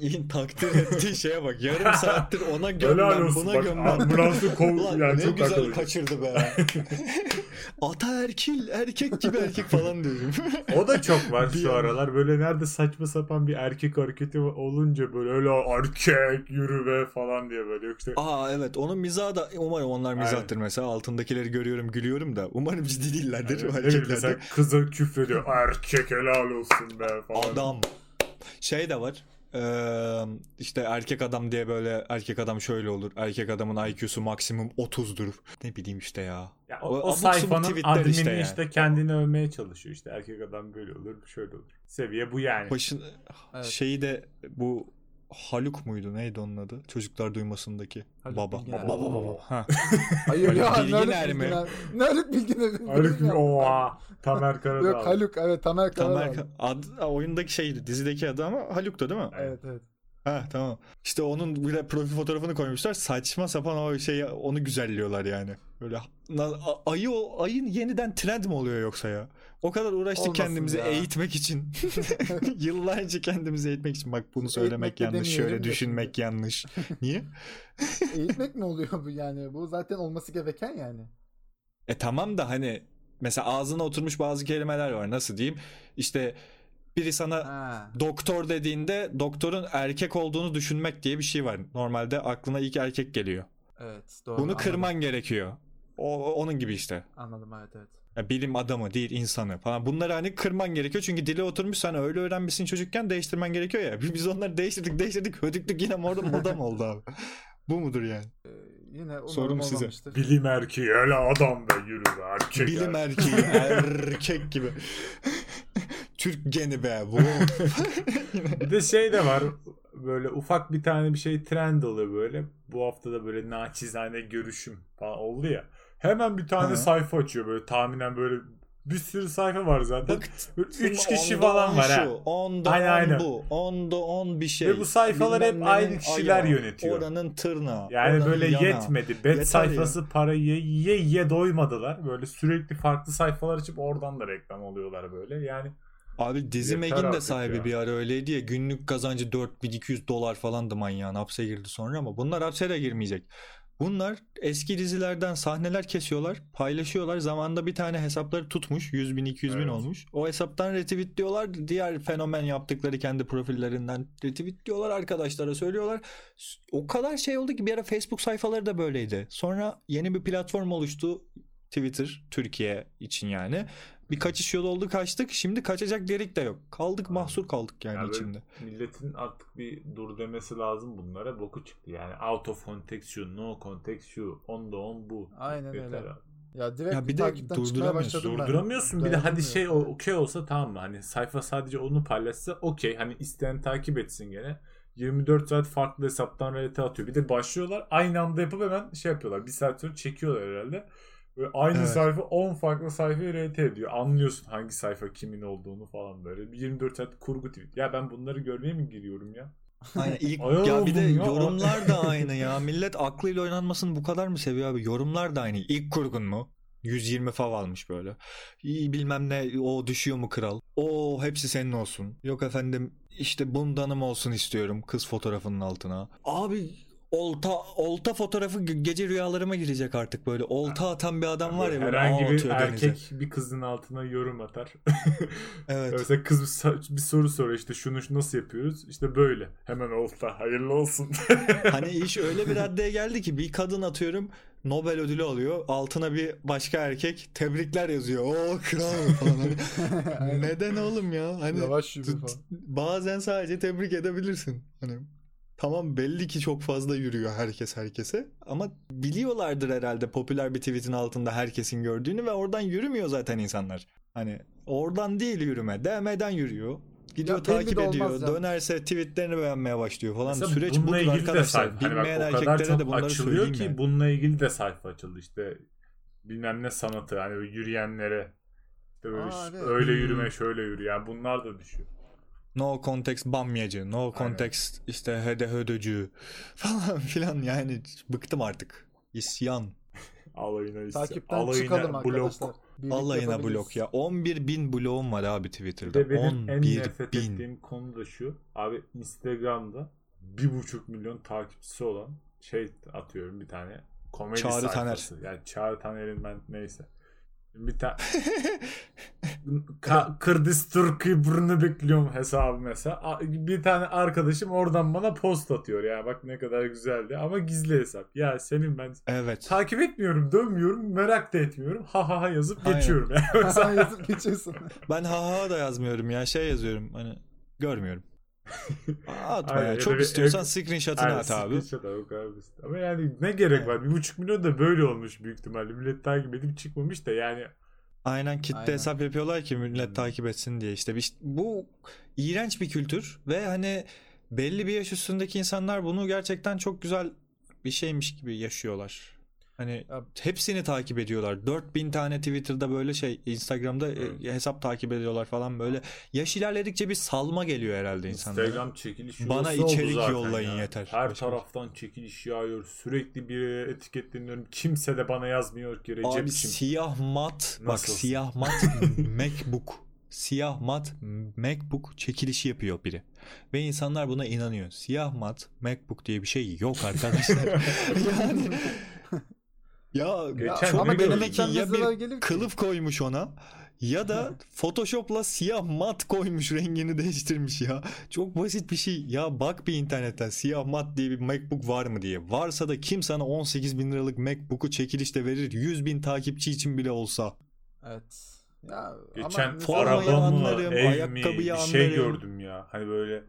Speaker 2: İyi takdir ettiği şeye bak. Yarım saattir ona
Speaker 1: olsun.
Speaker 2: buna
Speaker 1: Bak
Speaker 2: gömmem.
Speaker 1: ambulansı kov
Speaker 2: Ulan
Speaker 1: yani
Speaker 2: ne
Speaker 1: çok
Speaker 2: güzel
Speaker 1: akıllı.
Speaker 2: kaçırdı be. Ataerkil erkek gibi erkek falan diyorum.
Speaker 1: O da çok var
Speaker 2: Bir
Speaker 1: şu
Speaker 2: an-
Speaker 1: aralar. Böyle nerede saçma sapan bir erkek hareketi olunca böyle öyle erkek yürü be falan diye böyle. Yok işte
Speaker 2: Aa evet onun mizahı da umarım onlar mizahtır mesela altındakileri görüyorum gülüyorum da umarım ciddi değillerdir
Speaker 1: Yani
Speaker 2: o
Speaker 1: ne bileyim
Speaker 2: hareketler
Speaker 1: küfrediyor. Erkek helal olsun be falan.
Speaker 2: Adam. Şey de var. Ee, işte erkek adam diye böyle erkek adam şöyle olur. Erkek adamın IQ'su maksimum 30'dur. Ne bileyim işte ya.
Speaker 1: Ya o,
Speaker 2: O
Speaker 1: o sayfanın admini
Speaker 2: işte
Speaker 1: işte,
Speaker 2: yani.
Speaker 1: kendini övmeye çalışıyor. İşte erkek adam böyle olur, şöyle olur. Seviye bu yani.
Speaker 2: Başın
Speaker 3: Evet.
Speaker 2: şeyi de bu Haluk muydu? Neydi onun adı? Çocuklar duymasındaki.
Speaker 3: Haluk
Speaker 2: baba.
Speaker 3: Bilginer.
Speaker 2: Baba baba baba. Ha.
Speaker 3: Hayır ya
Speaker 2: Bilginer
Speaker 3: Haluk
Speaker 2: mi?
Speaker 3: Haluk Bilginer?
Speaker 1: Haluk oha. Tamer Karadağ.
Speaker 3: Yok Haluk evet Tamer
Speaker 2: Tamer
Speaker 3: Karadağ.
Speaker 2: ad, oyundaki şeydi dizideki adı ama Haluk'tu değil mi?
Speaker 3: Evet evet.
Speaker 2: Ha tamam. İşte onun bir de profil fotoğrafını koymuşlar. Saçma sapan o şey onu güzelliyorlar yani. Böyle ayı o ayın yeniden trend mi oluyor yoksa ya? O kadar uğraştık
Speaker 3: Olmasın
Speaker 2: kendimizi
Speaker 3: ya.
Speaker 2: eğitmek için. Yıllarca kendimizi eğitmek için. Bak bunu söylemek
Speaker 3: Eğitmek
Speaker 2: yanlış, şöyle
Speaker 3: de
Speaker 2: düşünmek yanlış. Niye?
Speaker 3: Eğitmek mi oluyor bu yani? Bu zaten olması gereken yani.
Speaker 2: E tamam da hani mesela ağzına oturmuş bazı kelimeler var. Nasıl diyeyim? İşte biri sana
Speaker 3: Ha.
Speaker 2: doktor dediğinde doktorun erkek olduğunu düşünmek diye bir şey var. Normalde aklına ilk erkek geliyor.
Speaker 3: Evet doğru.
Speaker 2: Bunu
Speaker 3: anladım.
Speaker 2: kırman gerekiyor. O onun gibi işte.
Speaker 3: Anladım evet evet.
Speaker 2: Ya bilim adamı değil insanı falan. Bunları hani kırman gerekiyor çünkü dili oturmuş sen öyle öğrenmişsin çocukken değiştirmen gerekiyor ya. Biz onları değiştirdik değiştirdik hödüklük yine orada moda mı oldu abi? Bu mudur yani?
Speaker 3: Ee, yine
Speaker 2: Sorum size.
Speaker 3: olmamıştır.
Speaker 1: Bilim erkeği hele adam be yürü be erkek.
Speaker 2: Bilim
Speaker 1: erkeği.
Speaker 2: erkeği erkek gibi. Türk geni be bu.
Speaker 1: Bir de şey de var böyle ufak bir tane bir şey trend oluyor böyle. Bu hafta da böyle naçizane görüşüm falan oldu ya. Hemen bir tane
Speaker 2: Ha.
Speaker 1: sayfa açıyor böyle tahminen böyle bir sürü sayfa var zaten.
Speaker 2: Bak
Speaker 1: Böyle üç kişi
Speaker 2: onda
Speaker 1: falan var ha.
Speaker 2: şu, Onda
Speaker 1: Aynen,
Speaker 2: on
Speaker 1: aynen.
Speaker 2: bu. Onda on bir şey.
Speaker 1: Ve bu sayfalar hep
Speaker 2: Bilmem
Speaker 1: aynı
Speaker 2: nenin
Speaker 1: kişiler
Speaker 2: ayağı,
Speaker 1: yönetiyor.
Speaker 2: Oranın tırnağı.
Speaker 1: Yani
Speaker 2: oranın
Speaker 1: böyle
Speaker 2: yanağı.
Speaker 1: yetmedi. Bet
Speaker 2: Yeter
Speaker 1: sayfası parayı ye ye doymadılar. Böyle sürekli farklı sayfalar açıp oradan da reklam oluyorlar böyle. Yani
Speaker 2: Abi Dizi Meg'in de sahibi
Speaker 1: ya.
Speaker 2: bir ara öyleydi ya. Günlük kazancı 4200 dolar falandı manyağın. Hapse girdi sonra ama bunlar hapse de girmeyecek. Bunlar eski dizilerden sahneler kesiyorlar, paylaşıyorlar. Zamanında bir tane hesapları tutmuş. 100 bin, 200 bin
Speaker 1: Evet.
Speaker 2: olmuş. O hesaptan retweetliyorlar. Diğer fenomen yaptıkları kendi profillerinden retweetliyorlar. Arkadaşlara söylüyorlar. O kadar şey oldu ki bir ara Facebook sayfaları da böyleydi. Sonra yeni bir platform oluştu. Twitter, Türkiye için yani. Bir kaçış yolu oldu kaçtık. Şimdi kaçacak delik de yok. Kaldık mahsur kaldık yani
Speaker 1: Ya böyle
Speaker 2: içinde.
Speaker 1: milletin artık bir dur demesi lazım bunlara. Boku çıktı yani. Out of context şu, no context şu, on da on bu.
Speaker 3: Aynen
Speaker 1: Yeter
Speaker 3: öyle.
Speaker 1: abi.
Speaker 3: Ya direkt
Speaker 2: Ya bir de durduramıyorsun.
Speaker 3: ben.
Speaker 1: Durduramıyorsun. Bir de hadi şey okey olsa tamam mı? Hani sayfa sadece onu paylaşsa okey. Hani isteyen takip etsin gene. 24 saat farklı hesaptan RT atıyor. Bir de başlıyorlar aynı anda yapıp hemen şey yapıyorlar. Bir saat sonra çekiyorlar herhalde. Böyle aynı
Speaker 2: Evet.
Speaker 1: sayfa 10 farklı sayfayı RT ediyor. Anlıyorsun hangi sayfa kimin olduğunu falan böyle. Bir 24 saat kurgu tweet. Ya ben bunları görmeye mi giriyorum ya?
Speaker 2: Aynen ilk ya bir de
Speaker 1: ya.
Speaker 2: yorumlar da aynı ya. Millet aklıyla oynanmasını bu kadar mı seviyor abi? Yorumlar da aynı. İlk kurgun mu? 120 fav almış böyle. İyi bilmem ne o düşüyor mu kral? O hepsi senin olsun. Yok efendim işte bundanım olsun istiyorum kız fotoğrafının altına. Abi olta olta fotoğrafı ge- gece rüyalarıma girecek artık böyle. Olta atan bir adam var ya böyle
Speaker 1: Herhangi bir
Speaker 2: atıyor denize.
Speaker 1: erkek bir kızın altına yorum atar.
Speaker 2: Evet.
Speaker 1: Mesela kız bir soru soruyor işte şunu şu nasıl yapıyoruz? İşte böyle. Hemen olta hayırlı olsun.
Speaker 2: Hani iş öyle bir raddeye geldi ki bir kadın atıyorum Nobel ödülü alıyor. Altına bir başka erkek tebrikler yazıyor. O kral falan. Hani neden oğlum ya? Hani
Speaker 3: Yavaş
Speaker 2: bazen sadece tebrik edebilirsin. Hani tamam belli ki çok fazla yürüyor herkes herkese ama biliyorlardır herhalde popüler bir tweetin altında herkesin gördüğünü ve oradan yürümüyor zaten insanlar. Hani oradan değil yürüme, DM'den yürüyor. Gidiyor
Speaker 3: Ya
Speaker 2: takip ediyor. Dönerse tweetleri beğenmeye başlıyor falan.
Speaker 1: Mesela
Speaker 2: Süreç
Speaker 1: bununla
Speaker 2: budur
Speaker 1: ilgili de
Speaker 2: arkadaşlar.
Speaker 1: sayfa. Hani bak
Speaker 2: Bilmeyen
Speaker 1: o kadar
Speaker 2: erkeklere de bunları
Speaker 1: açılıyor
Speaker 2: söyleyeyim
Speaker 1: ki
Speaker 2: yani.
Speaker 1: bununla ilgili de sayfa açıldı işte. Bilmem ne sanatı hani yürüyenlere işte böyle
Speaker 3: Aa, evet.
Speaker 1: öyle
Speaker 2: Hmm.
Speaker 1: yürüme şöyle yürü yani bunlar da düşüyor.
Speaker 2: No context bamyacı, no context işte hede hödöcü falan filan yani bıktım artık. İsyan.
Speaker 1: Alayına isyan.
Speaker 3: Takipten
Speaker 1: Alayına
Speaker 3: çıkalım
Speaker 1: blok.
Speaker 3: arkadaşlar. Birlikte
Speaker 2: Alayına blok ya. 11 bin bloğum var abi
Speaker 1: Bir
Speaker 2: Twitter'da.
Speaker 1: de benim en
Speaker 2: 11
Speaker 1: nefret
Speaker 2: bin.
Speaker 1: ettiğim konu da şu. Abi Instagram'da bir buçuk milyon takipçisi olan şey atıyorum bir tane komedi
Speaker 2: Çağrı
Speaker 1: sayfası. Yani Çağrı Taner'in ben neyse. Bir tane Ka- Kırdis Türk'ü burnu bekliyorum hesabı mesela. Bir tane arkadaşım oradan bana post atıyor. Ya bak ne kadar güzeldi ama gizli hesap. Ya senin ben
Speaker 2: Evet.
Speaker 1: takip etmiyorum, dönmüyorum, merak da etmiyorum. Ha ha ha yazıp
Speaker 2: Aynen.
Speaker 1: geçiyorum. Yani
Speaker 3: Sen yazıp geçiyorsun.
Speaker 2: Ben ha ha da yazmıyorum ya. Şey yazıyorum hani görmüyorum. Aa, Atma
Speaker 1: Aynen,
Speaker 2: Çok
Speaker 1: bir
Speaker 2: istiyorsan
Speaker 1: ek-
Speaker 2: screenshot'ını
Speaker 1: Aynen,
Speaker 2: at abi.
Speaker 1: screenshot abi, o kadar basit. Ama yani ne gerek var? Bir buçuk milyon da böyle olmuş büyük ihtimalle. Millet takip edip çıkmamış da yani
Speaker 2: Aynen kitle
Speaker 3: Aynen.
Speaker 2: hesap yapıyorlar ki millet
Speaker 1: Hmm.
Speaker 2: takip etsin diye. İşte bir- bu iğrenç bir kültür ve hani belli bir yaş üstündeki insanlar bunu gerçekten çok güzel bir şeymiş gibi yaşıyorlar. Hani
Speaker 3: Ya-
Speaker 2: hepsini takip ediyorlar. 4000 tane Twitter'da böyle şey Instagram'da e,
Speaker 1: Evet.
Speaker 2: hesap takip ediyorlar falan böyle. Yaş ilerledikçe bir salma geliyor herhalde insanlara.
Speaker 1: Instagram çekiliş
Speaker 2: Bana içerik yollayın
Speaker 1: ya.
Speaker 2: yeter.
Speaker 1: Her
Speaker 2: Başka-
Speaker 1: taraftan çekiliş yağıyor. Sürekli bir etiketleniyorum. Kimse de bana yazmıyor ki Recep'ciğim.
Speaker 2: Abi siyah mat bak
Speaker 1: Nasılsın?
Speaker 2: siyah mat MacBook siyah mat MacBook çekilişi yapıyor biri. Ve insanlar buna inanıyor. Siyah mat MacBook diye bir şey yok arkadaşlar. yani ya
Speaker 1: Geçen ne
Speaker 2: belli
Speaker 1: gördüm?
Speaker 2: ki ya bir
Speaker 3: gelir ki.
Speaker 2: kılıf koymuş ona ya da Photoshop'la siyah mat koymuş rengini değiştirmiş ya. Çok basit bir şey. Ya bak bir internetten siyah mat diye bir MacBook var mı diye. Varsa da kim sana 18 bin liralık MacBook'u çekilişte verir 100 bin takipçi için bile olsa.
Speaker 3: Evet. Ya
Speaker 1: Geçen
Speaker 3: ama
Speaker 1: araba mı,
Speaker 2: anlarım,
Speaker 1: ev mi
Speaker 2: ayakkabıyı
Speaker 1: bir şey
Speaker 2: anlarım.
Speaker 1: gördüm ya. Hani böyle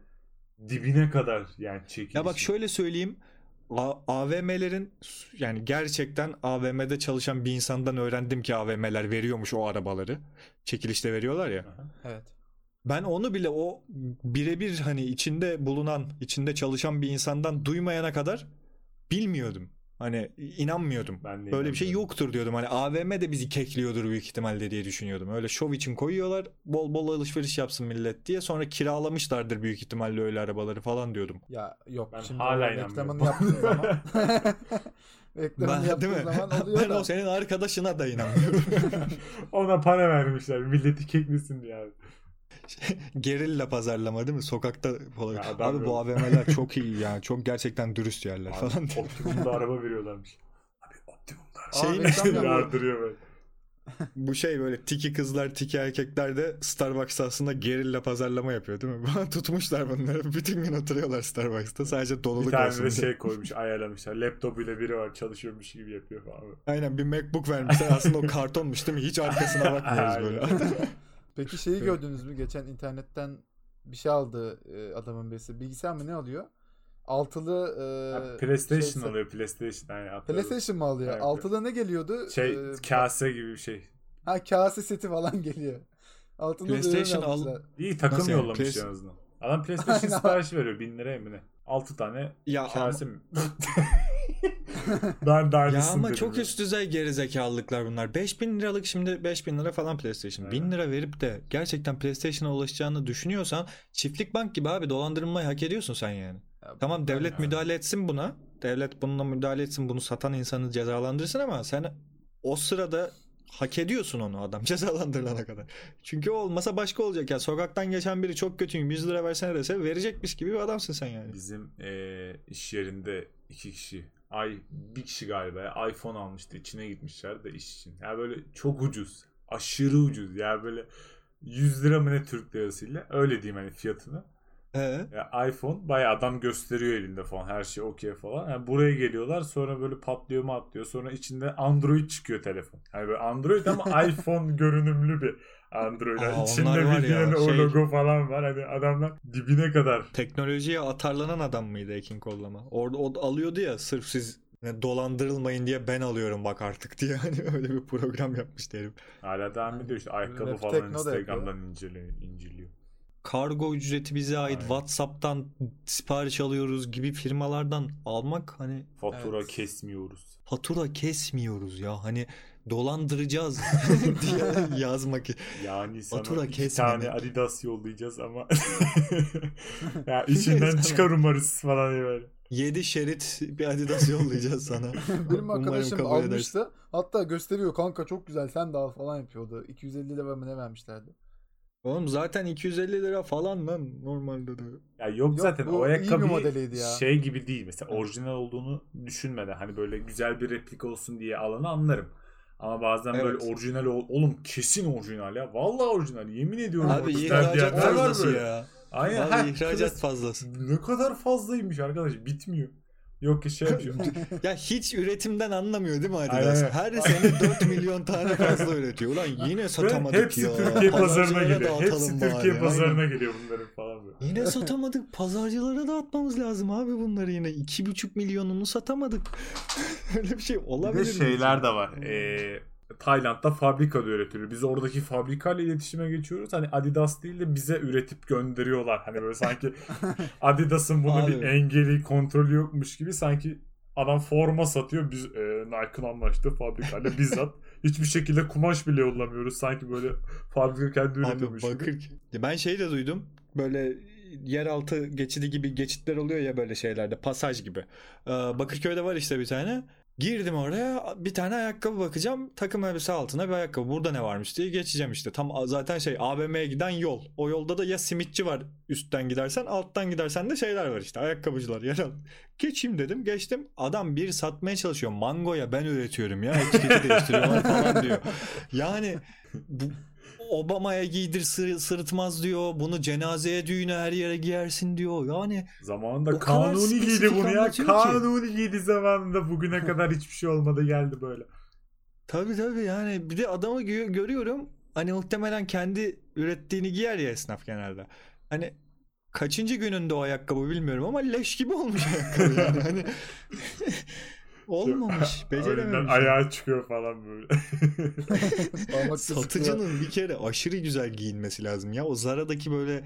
Speaker 1: dibine kadar yani çekiliş.
Speaker 2: Ya bak şöyle söyleyeyim. A- AVM'lerin yani gerçekten AVM'de çalışan bir insandan öğrendim ki AVM'ler veriyormuş o arabaları. Çekilişte veriyorlar ya.
Speaker 3: Evet.
Speaker 2: Ben onu bile o birebir hani içinde bulunan, içinde çalışan bir insandan duymayana kadar bilmiyordum. Hani inanmıyordum.
Speaker 1: Ben de
Speaker 2: Böyle bir şey yoktur diyordum. Hani AVM de bizi kekliyordur büyük ihtimalle diye düşünüyordum. Öyle şov için koyuyorlar. Bol bol alışveriş yapsın millet diye. Sonra kiralamışlardır büyük ihtimalle öyle arabaları falan diyordum.
Speaker 3: Ya yok
Speaker 1: Ben
Speaker 3: şimdi
Speaker 1: hala
Speaker 3: reklamını yaptığın zaman reklamını
Speaker 2: Ben,
Speaker 3: yaptığın
Speaker 2: değil mi?
Speaker 3: zaman oluyor
Speaker 2: ben
Speaker 3: da.
Speaker 2: o senin arkadaşına da inanmıyorum.
Speaker 1: Ona para vermişler. Milleti keklesin diye abi.
Speaker 2: Gerilla pazarlama değil mi? Sokakta falan.
Speaker 1: Ya
Speaker 2: Abi bu. AVM'ler çok iyi yani. Çok gerçekten dürüst yerler
Speaker 1: Abi,
Speaker 2: falan.
Speaker 1: Optimum'da araba veriyorlarmış. Abi Optimum'da araba.
Speaker 3: Yapıyor.
Speaker 1: Yardırıyor böyle.
Speaker 2: Bu şey böyle tiki kızlar tiki erkekler de Starbucks'ta aslında gerilla pazarlama yapıyor değil mi? Tutmuşlar bunları. Bütün gün oturuyorlar Starbucks'ta. Sadece
Speaker 1: Bir
Speaker 2: doluluk
Speaker 1: tane
Speaker 2: olsun
Speaker 1: de
Speaker 2: diye.
Speaker 1: şey koymuş ayarlamışlar. Laptopuyla biri var çalışıyormuş gibi yapıyor falan.
Speaker 2: Aynen bir MacBook vermişler. Aslında o kartonmuş değil mi? Hiç arkasına bakmıyoruz böyle.
Speaker 3: Peki şeyi gördünüz mü? Geçen internetten bir şey aldı e, adamın birisi. Bilgisayar mı ne alıyor? Altılı e,
Speaker 1: PlayStation
Speaker 3: şey-
Speaker 1: alıyor PlayStation. Yani hatırladım.
Speaker 3: PlayStation mı alıyor?
Speaker 1: Evet.
Speaker 3: Altılı ne geliyordu?
Speaker 1: Şey
Speaker 3: E,
Speaker 1: kase gibi bir şey.
Speaker 3: Ha kase seti falan geliyor. Altılı
Speaker 2: PlayStation al-.
Speaker 1: İyi takım
Speaker 2: Nasıl yani?
Speaker 1: yollamış
Speaker 2: Play-
Speaker 1: en azından. Adam PlayStation siparişi veriyor. 1000 liraya mı ne? 6 tane
Speaker 2: ya
Speaker 1: kase mi? ben de
Speaker 2: Ya ama
Speaker 1: dedim
Speaker 2: çok
Speaker 1: ya.
Speaker 2: üst düzey gerizekalılıklar bunlar. 5000 liralık şimdi 5000 lira falan PlayStation. 1000
Speaker 1: Aynen.
Speaker 2: lira verip de gerçekten PlayStation'a ulaşacağını düşünüyorsan çiftlik bank gibi abi dolandırılmayı hak ediyorsun sen yani.
Speaker 3: Ya,
Speaker 2: Tamam devlet
Speaker 1: Aynen.
Speaker 2: müdahale etsin buna. Devlet bununla müdahale etsin. Bunu satan insanı cezalandırsın ama sen o sırada hak ediyorsun onu adam cezalandırılana kadar. Çünkü o olmasa başka olacak ya. Sokaktan geçen biri çok kötüyüm 100 lira versene dese verecekmiş gibi bir adamsın sen yani.
Speaker 1: Bizim eee, iş yerinde iki kişi. Ay bir kişi galiba iPhone almıştı. içine gitmişler de iş için. Yani böyle çok ucuz. Aşırı ucuz. Yani böyle 100 lira mı ne Türk lirasıyla. Öyle diyeyim hani fiyatını.
Speaker 2: He.
Speaker 1: Ya iPhone bayağı adam gösteriyor elinde falan her şey okey falan. Yani buraya geliyorlar sonra böyle patlıyor mu atlıyor. Sonra içinde Android çıkıyor telefon. Yani böyle Android ama iPhone görünümlü bir Android. Yani
Speaker 2: Aa, onlar
Speaker 1: içinde
Speaker 2: var ya,
Speaker 1: bildiğin o
Speaker 2: şey-
Speaker 1: logo falan var. Hani adamlar dibine kadar.
Speaker 2: Teknolojiye atarlanan adam mıydı Ekin Kollama? Orada o alıyordu ya sırf siz yani dolandırılmayın diye ben alıyorum bak artık diye hani öyle bir program yapmıştı herif.
Speaker 1: Hala devam ediyor işte ayakkabı falan Instagram'dan inceliyor. inceliyor.
Speaker 2: Kargo ücreti bize ait
Speaker 1: Aynen.
Speaker 2: WhatsApp'tan sipariş alıyoruz gibi firmalardan almak hani
Speaker 1: Fatura
Speaker 3: Evet.
Speaker 1: kesmiyoruz.
Speaker 2: fatura kesmiyoruz ya hani dolandıracağız diye yazmak.
Speaker 1: Yani sana
Speaker 2: Fatura
Speaker 1: iki
Speaker 2: kesmeme.
Speaker 1: tane Adidas yollayacağız ama ya içinden çıkar umarız falan diye böyle.
Speaker 2: 7 şerit bir Adidas yollayacağız sana.
Speaker 3: Benim arkadaşım
Speaker 2: kabul edersin.
Speaker 3: almıştı. Hatta gösteriyor kanka çok güzel sen de al falan yapıyordu. 250 lira mı ne vermişlerdi?
Speaker 2: Oğlum zaten 250 lira falan lan normalde de.
Speaker 1: Ya yok,
Speaker 3: Yok,
Speaker 1: zaten o ayakkabı
Speaker 3: modeliydi ya.
Speaker 1: şey gibi değil. Mesela orijinal olduğunu düşünmeden hani böyle güzel bir replik olsun diye alanı anlarım. Ama bazen
Speaker 2: Evet.
Speaker 1: böyle orijinal ol- oğlum kesin orijinal ya. Vallahi orijinal. Yemin ediyorum.
Speaker 2: Abi ihracat fazlası ya.
Speaker 1: Aynen.
Speaker 2: Abi ihracat fazlası.
Speaker 1: Ne kadar fazlaymış arkadaş. Bitmiyor. Yok ki şey yapıyor.
Speaker 2: Ya hiç üretimden anlamıyor değil mi Adidas?
Speaker 1: Aynen.
Speaker 2: Her sene 4 milyon tane fazla üretiyor. Ulan yine satamadık
Speaker 1: Hepsi
Speaker 2: ya.
Speaker 1: Türkiye pazarına
Speaker 2: dağıtalım
Speaker 1: Hepsi
Speaker 2: bari.
Speaker 1: Türkiye
Speaker 2: Aynen.
Speaker 1: pazarına geliyor bunların falan böyle.
Speaker 2: Yine satamadık. Pazarcılara dağıtmamız lazım abi bunları yine. 2,5 milyonunu satamadık. Öyle bir şey
Speaker 1: Bir
Speaker 2: olabilir
Speaker 1: de
Speaker 2: mi?
Speaker 1: şeyler de var. Ee, Tayland'da fabrikada üretiliyor. Biz oradaki fabrikayla iletişime geçiyoruz. Hani Adidas değil de bize üretip gönderiyorlar. Hani böyle sanki Adidas'ın bunu bir engeli, kontrolü yokmuş gibi sanki adam forma satıyor. Biz e, Nike'ın anlaştığı fabrikayla bizzat hiçbir şekilde kumaş bile yollamıyoruz. Sanki böyle fabrika kendi üretiyormuş gibi.
Speaker 2: bakır. Ya Ben şey de duydum. Böyle yeraltı geçidi gibi geçitler oluyor ya böyle şeylerde. Pasaj gibi. Ee, Bakırköy'de var işte bir tane. Girdim oraya bir tane ayakkabı bakacağım. Takım elbise altına bir ayakkabı. Burada ne varmış diye geçeceğim işte. Tam zaten şey AVM'ye giden yol. O yolda da ya simitçi var üstten gidersen alttan gidersen de şeyler var işte. Ayakkabıcılar yer al. Geçeyim dedim geçtim. Adam bir satmaya çalışıyor. Mangoya ben üretiyorum ya. Etiketi değiştiriyorlar falan diyor. Yani bu Obama'ya giydir sır- sırıtmaz diyor. Bunu cenazeye düğüne her yere giyersin diyor. Yani
Speaker 1: Zamanında kanuni giydi bunu ya.
Speaker 2: ki.
Speaker 1: Kanuni giydi zamanında. Bugüne kadar hiçbir şey olmadı geldi böyle.
Speaker 2: tabii tabii yani bir de adamı gö- görüyorum. Hani muhtemelen kendi ürettiğini giyer ya esnaf genelde. Hani kaçıncı gününde o ayakkabı bilmiyorum ama leş gibi olmuş ayakkabı yani. Hani olmamış. Becerememiş.
Speaker 1: ayağı çıkıyor falan böyle.
Speaker 2: Satıcının bir kere aşırı güzel giyinmesi lazım ya. O Zara'daki böyle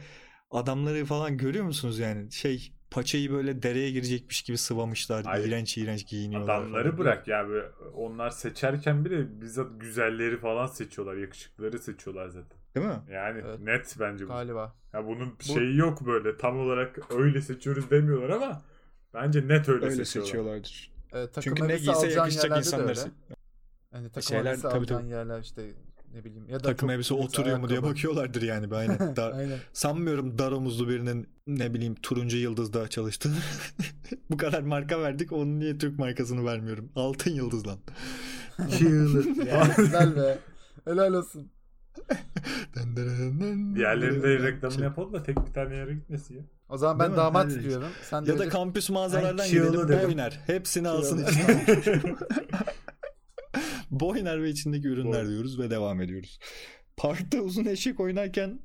Speaker 2: adamları falan görüyor musunuz yani? Şey paçayı böyle dereye girecekmiş gibi sıvamışlar.
Speaker 1: Hayır.
Speaker 2: İğrenç iğrenç giyiniyorlar.
Speaker 1: Adamları
Speaker 2: falan.
Speaker 1: bırak ya böyle onlar seçerken bile bizzat güzelleri falan seçiyorlar. Yakışıklıları seçiyorlar zaten.
Speaker 2: Değil mi?
Speaker 1: Yani
Speaker 3: Evet.
Speaker 1: net bence bu.
Speaker 3: Galiba.
Speaker 1: Ya bunun
Speaker 3: Bu-
Speaker 1: şeyi yok böyle tam olarak öyle seçiyoruz demiyorlar ama bence net öyle,
Speaker 2: Öyle
Speaker 1: seçiyorlar.
Speaker 2: seçiyorlardır.
Speaker 3: Ee, takım
Speaker 2: Çünkü ne giyse yakışacak insanlar.
Speaker 3: Yani takım
Speaker 2: Şeyler-
Speaker 3: elbise
Speaker 2: tabii, tabii.
Speaker 3: yerler işte ne bileyim. Ya da
Speaker 2: Takım elbise oturuyor mu diye
Speaker 3: ayakkabı.
Speaker 2: bakıyorlardır yani. Aynen. Dar,
Speaker 3: Aynen.
Speaker 2: sanmıyorum dar omuzlu birinin ne bileyim turuncu yıldızda çalıştığını. Bu kadar marka verdik. Onun niye Türk markasını vermiyorum? Altın yıldız lan.
Speaker 3: Ya, güzel be. Helal olsun.
Speaker 1: Diğerlerinin de reklamını
Speaker 2: Şey-
Speaker 1: yapalım da tek bir tane yere gitmesin ya.
Speaker 3: O zaman
Speaker 2: Değil
Speaker 3: ben
Speaker 2: mi?
Speaker 3: damat
Speaker 2: Hadi.
Speaker 3: diyorum. Sen
Speaker 2: Ya da
Speaker 3: Recep-
Speaker 2: kampüs mağazalardan
Speaker 1: Ben
Speaker 2: gidelim.
Speaker 1: Dedim.
Speaker 2: Boyner. Hepsini alsın. Boyner ve içindeki ürünler
Speaker 1: Boy-
Speaker 2: diyoruz ve devam ediyoruz. Parkta uzun eşek oynarken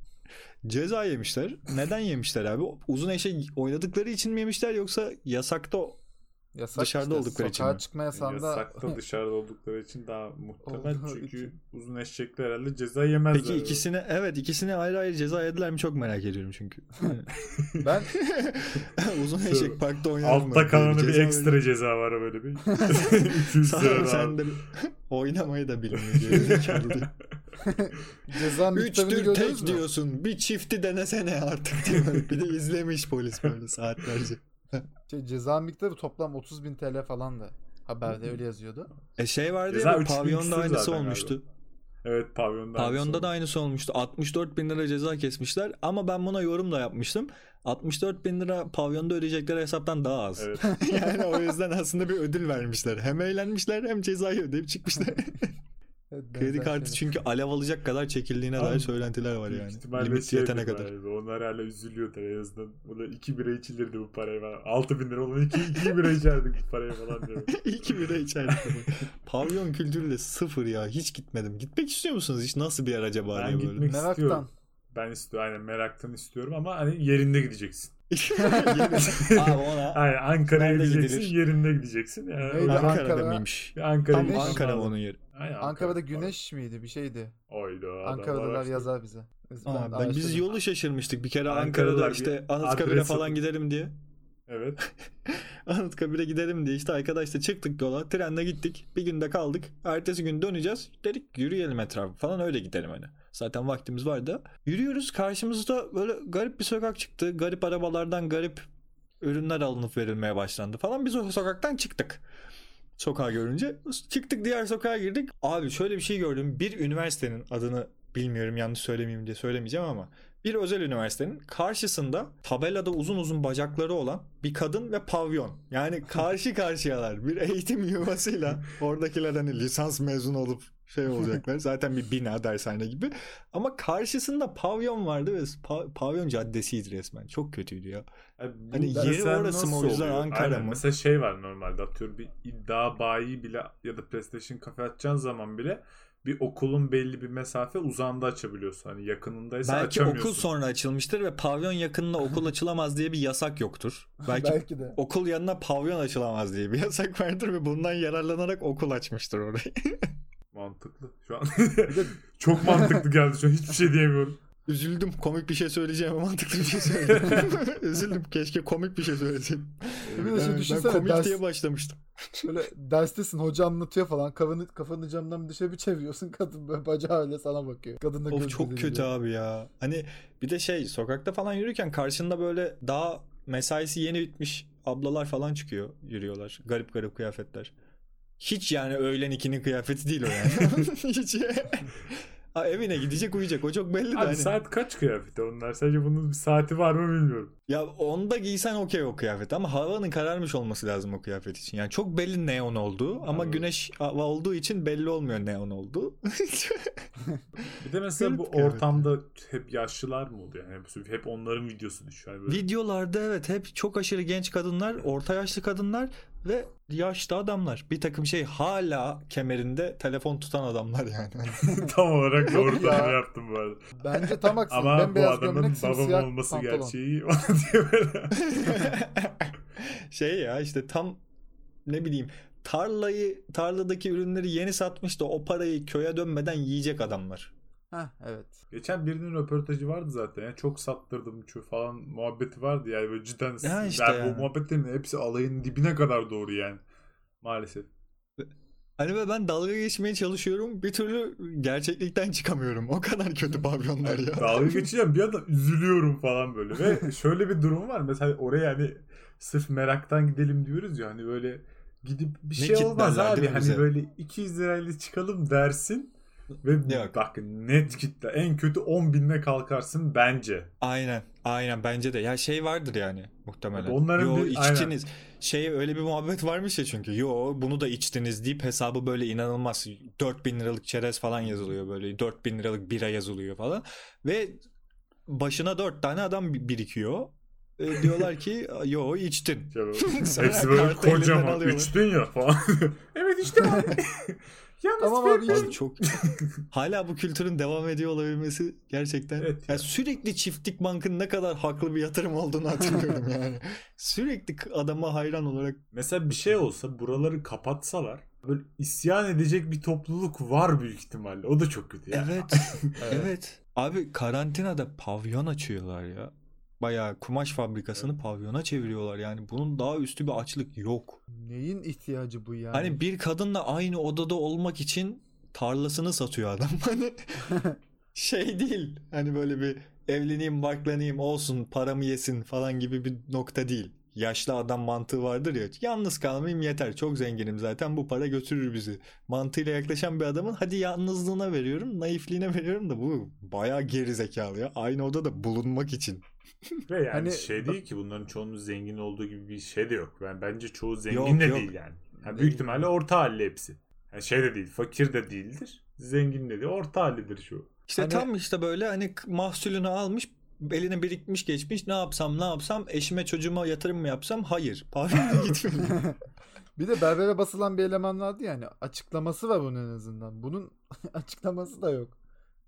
Speaker 2: ceza yemişler. Neden yemişler abi? Uzun eşek oynadıkları için mi yemişler yoksa yasakta
Speaker 3: Yasak
Speaker 2: Dışarıda
Speaker 3: işte,
Speaker 2: oldukları için
Speaker 3: sokağa
Speaker 2: mi?
Speaker 3: çıkma yasağında
Speaker 1: Yasakta dışarıda oldukları için daha muhtemel çünkü uzun eşekler herhalde ceza yemezler.
Speaker 2: Peki ikisine evet ikisine ayrı ayrı ceza yediler mi çok merak ediyorum çünkü.
Speaker 3: ben
Speaker 2: Uzun eşek parkta oynar mı?
Speaker 1: Altta kalanı bir
Speaker 2: Ceza
Speaker 1: ekstra
Speaker 2: verir.
Speaker 1: ceza var böyle bir. 200
Speaker 2: Sen,
Speaker 1: lira daha.
Speaker 2: sen de oynamayı da bilmiyor.
Speaker 3: ceza
Speaker 2: Üçtür
Speaker 3: görüyoruz
Speaker 2: tek
Speaker 3: mu?
Speaker 2: diyorsun. Bir çifti denesene artık diyor. Bir de izlemiş polis böyle saatlerce.
Speaker 3: Şey, ceza miktarı toplam 30 bin TL falan da. Haberde öyle yazıyordu.
Speaker 2: E şey vardı
Speaker 1: Ceza
Speaker 2: ya pavyonda aynısı olmuştu.
Speaker 1: Evet pavyonda.
Speaker 2: Pavyonda da
Speaker 1: aynısı
Speaker 2: aynısı olmuştu. 64 bin lira ceza kesmişler ama ben buna yorum da yapmıştım. 64 bin lira pavyonda ödeyecekleri hesaptan daha az.
Speaker 1: Evet.
Speaker 2: yani o yüzden aslında bir ödül vermişler. Hem eğlenmişler hem cezayı ödeyip çıkmışlar.
Speaker 3: Evet,
Speaker 2: Kredi kartı
Speaker 3: şeyler.
Speaker 2: çünkü alev alacak kadar çekildiğine
Speaker 1: Abi,
Speaker 2: dair söylentiler var yani. Limit
Speaker 1: şey
Speaker 2: yetene kadar.
Speaker 1: abi, Onlar hala üzülüyordur en azından. Burada 2 bira içilirdi bu paraya falan. 6 bin lira olan 2, 2 bira içerdik bu paraya falan diyor.
Speaker 2: İki bira içerdik. Pavyon kültürü de sıfır ya. Hiç gitmedim. Gitmek istiyor musunuz? Hiç nasıl bir yer acaba
Speaker 1: Ben
Speaker 2: diye böyle.
Speaker 1: gitmek
Speaker 3: Meraktan.
Speaker 1: istiyorum. Ben istiyorum aynen meraktan istiyorum ama hani yerinde gideceksin.
Speaker 2: Abi ona
Speaker 1: Ankara'ya gideceksin
Speaker 2: gidilir?
Speaker 1: yerinde gideceksin. Yani
Speaker 3: Neydi?
Speaker 2: Ankara'da
Speaker 3: Ankara-
Speaker 2: mıymış?
Speaker 1: bir Ankara'ya
Speaker 3: Tam
Speaker 2: Ankara onun yeri?
Speaker 3: Ankara'da
Speaker 1: Ankara.
Speaker 3: güneş miydi bir şeydi.
Speaker 1: Oydu. araştırdı.
Speaker 3: yazar bize. Biz-
Speaker 2: Aa,
Speaker 3: ben
Speaker 2: ben- biz yolu şaşırmıştık bir kere Ankara'da
Speaker 1: bir
Speaker 2: işte Anıtkabir'e falan gidelim diye.
Speaker 1: Evet.
Speaker 2: Anıtkabir'e gidelim diye işte arkadaşla çıktık yola trenle gittik. Bir günde kaldık. Ertesi gün döneceğiz. Dedik yürüyelim etrafı falan öyle gidelim hani. Zaten vaktimiz vardı. Yürüyoruz. Karşımızda böyle garip bir sokak çıktı. Garip arabalardan garip ürünler alınıp verilmeye başlandı falan. Biz o sokaktan çıktık. Sokağı görünce çıktık diğer sokağa girdik. Abi şöyle bir şey gördüm. Bir üniversitenin adını bilmiyorum yanlış söylemeyeyim diye söylemeyeceğim ama bir özel üniversitenin karşısında tabelada uzun uzun bacakları olan bir kadın ve pavyon. Yani karşı karşıyalar. Bir eğitim yuvasıyla oradakiler hani lisans mezun olup şey olacaklar. Zaten bir bina dershane gibi. Ama karşısında pavyon vardı ve pa- pavyon caddesiydi resmen. Çok kötüydü ya.
Speaker 1: Bu
Speaker 2: Hani yeri
Speaker 1: mesela
Speaker 2: orası mı, o yüzden
Speaker 1: oluyor?
Speaker 2: Ankara
Speaker 1: Aynen.
Speaker 2: mı?
Speaker 1: Mesela şey var normalde atıyorum bir iddia bayi bile ya da PlayStation kafe açacağın zaman bile bir okulun belli bir mesafe uzağında açabiliyorsun. Hani yakınındaysa
Speaker 2: Belki
Speaker 1: açamıyorsun.
Speaker 2: okul sonra açılmıştır ve pavyon yakınına okul açılamaz diye bir yasak yoktur. Belki
Speaker 3: Belki de.
Speaker 2: okul yanına pavyon açılamaz diye bir yasak vardır ve bundan yararlanarak okul açmıştır orayı.
Speaker 1: Mantıklı. Şu an çok mantıklı geldi şu an hiçbir şey diyemiyorum.
Speaker 2: Üzüldüm. Komik bir şey söyleyeceğim ama mantıklı bir şey söyledim. Üzüldüm. Keşke komik bir şey söyleseydim.
Speaker 3: Bir de şimdi
Speaker 2: Ben, komik
Speaker 3: ders,
Speaker 2: diye başlamıştım.
Speaker 3: böyle derstesin hoca anlatıyor falan kafanı, kafanı camdan dışarı bir çeviriyorsun kadın böyle bacağı öyle sana bakıyor. Kadın da
Speaker 2: Of çok
Speaker 3: göze
Speaker 2: kötü abi ya. Hani bir de şey sokakta falan yürürken karşında böyle daha mesaisi yeni bitmiş ablalar falan çıkıyor yürüyorlar. Garip garip kıyafetler. Hiç yani öğlen ikinin kıyafeti değil o yani. Hiç. Ha, evine gidecek uyuyacak. O çok belli de
Speaker 1: Abi
Speaker 2: hani.
Speaker 1: saat kaç kıyafeti onlar? Sadece bunun bir saati var mı bilmiyorum.
Speaker 2: Ya onda giysen okey o kıyafet ama havanın kararmış olması lazım o kıyafet için. Yani çok belli neon olduğu ama
Speaker 1: Anladım.
Speaker 2: güneş hava olduğu için belli olmuyor neon olduğu.
Speaker 1: Bir de mesela
Speaker 2: Garip
Speaker 1: bu
Speaker 2: kıyafet.
Speaker 1: ortamda hep yaşlılar mı oluyor? Yani hep onların videosu düşüyor. Böyle
Speaker 2: Videolarda evet hep çok aşırı genç kadınlar, orta yaşlı kadınlar ve yaşlı adamlar. Bir takım şey hala kemerinde telefon tutan adamlar yani.
Speaker 1: tam olarak doğru
Speaker 3: ya.
Speaker 1: tanımı yaptım bu arada.
Speaker 3: Bence tam aksine
Speaker 1: Ama bu
Speaker 3: bembeyaz
Speaker 1: adamın babam olması
Speaker 3: pantolon.
Speaker 1: gerçeği diye böyle.
Speaker 2: şey ya işte tam ne bileyim tarlayı tarladaki ürünleri yeni satmış da o parayı köye dönmeden yiyecek adamlar.
Speaker 3: Heh, evet.
Speaker 1: Geçen birinin röportajı vardı zaten. Yani çok sattırdım şu falan muhabbeti vardı yani böyle cidden.
Speaker 2: Ya işte
Speaker 1: yani
Speaker 2: ya.
Speaker 1: bu muhabbetlerin hepsi alayın dibine kadar doğru yani. Maalesef.
Speaker 2: Hani ve ben dalga geçmeye çalışıyorum bir türlü gerçeklikten çıkamıyorum. O kadar kötü pavyonlar ya.
Speaker 1: Dalga geçeceğim bir yandan üzülüyorum falan böyle. Ve şöyle bir durum var. Mesela oraya hani sırf meraktan gidelim diyoruz ya hani böyle gidip bir
Speaker 2: Ne
Speaker 1: şey olmaz abi. Hani
Speaker 2: bize?
Speaker 1: böyle 200 lirayla çıkalım dersin. Ve
Speaker 2: Yok.
Speaker 1: bak net kitle. En kötü 10 binle kalkarsın bence.
Speaker 2: Aynen. Aynen bence de. Ya şey vardır yani muhtemelen.
Speaker 1: Onların
Speaker 2: Yo
Speaker 1: bir-
Speaker 2: içtiniz. Şey öyle bir muhabbet varmış ya çünkü. Yo bunu da içtiniz deyip hesabı böyle inanılmaz 4000 liralık çerez falan yazılıyor böyle. 4000 liralık bira yazılıyor falan. Ve başına 4 tane adam bi- birikiyor. E, diyorlar ki yo içtin.
Speaker 1: Hepsi böyle kocaman. İçtin ya falan. evet içtim abi. Yalnız
Speaker 3: Tamam abi,
Speaker 2: Abi çok hala bu kültürün devam ediyor olabilmesi gerçekten
Speaker 1: Evet
Speaker 2: Ya
Speaker 1: ya.
Speaker 2: sürekli çiftlik bankın ne kadar haklı bir yatırım olduğunu hatırlıyorum yani. Sürekli adama hayran olarak
Speaker 1: Mesela bir şey olsa buraları kapatsalar böyle isyan edecek bir topluluk var büyük ihtimalle. O da çok kötü ya.
Speaker 2: evet evet abi karantinada pavyon açıyorlar ya. Bayağı kumaş fabrikasını pavyona çeviriyorlar yani bunun daha üstü bir açlık yok.
Speaker 3: Neyin ihtiyacı bu yani?
Speaker 2: Hani bir kadınla aynı odada olmak için tarlasını satıyor adam. Hani şey değil. Hani böyle bir evleneyim, barklanayım olsun, paramı yesin falan gibi bir nokta değil. yaşlı adam mantığı vardır ya. Yalnız kalmayayım yeter. Çok zenginim zaten bu para götürür bizi. Mantığıyla yaklaşan bir adamın hadi yalnızlığına veriyorum, naifliğine veriyorum da bu bayağı geri zekalı ya. Aynı odada bulunmak için.
Speaker 1: Ve yani
Speaker 3: Hani-
Speaker 1: şey değil ki bunların çoğunun zengin olduğu gibi bir şey de yok. Ben bence çoğu zengin
Speaker 2: Yok,
Speaker 1: de
Speaker 2: yok.
Speaker 1: değil yani. yani büyük ihtimalle orta halli hepsi. Yani şey de değil, fakir de değildir. Zengin de değil, orta hallidir şu.
Speaker 2: İşte
Speaker 3: Hani-
Speaker 2: tam işte böyle hani mahsulünü almış eline birikmiş geçmiş ne yapsam ne yapsam eşime çocuğuma yatırım mı yapsam hayır pavyona gitmeliyim.
Speaker 3: Bir de berbere basılan bir eleman vardı yani. Açıklaması var bunun en azından. Bunun açıklaması da yok.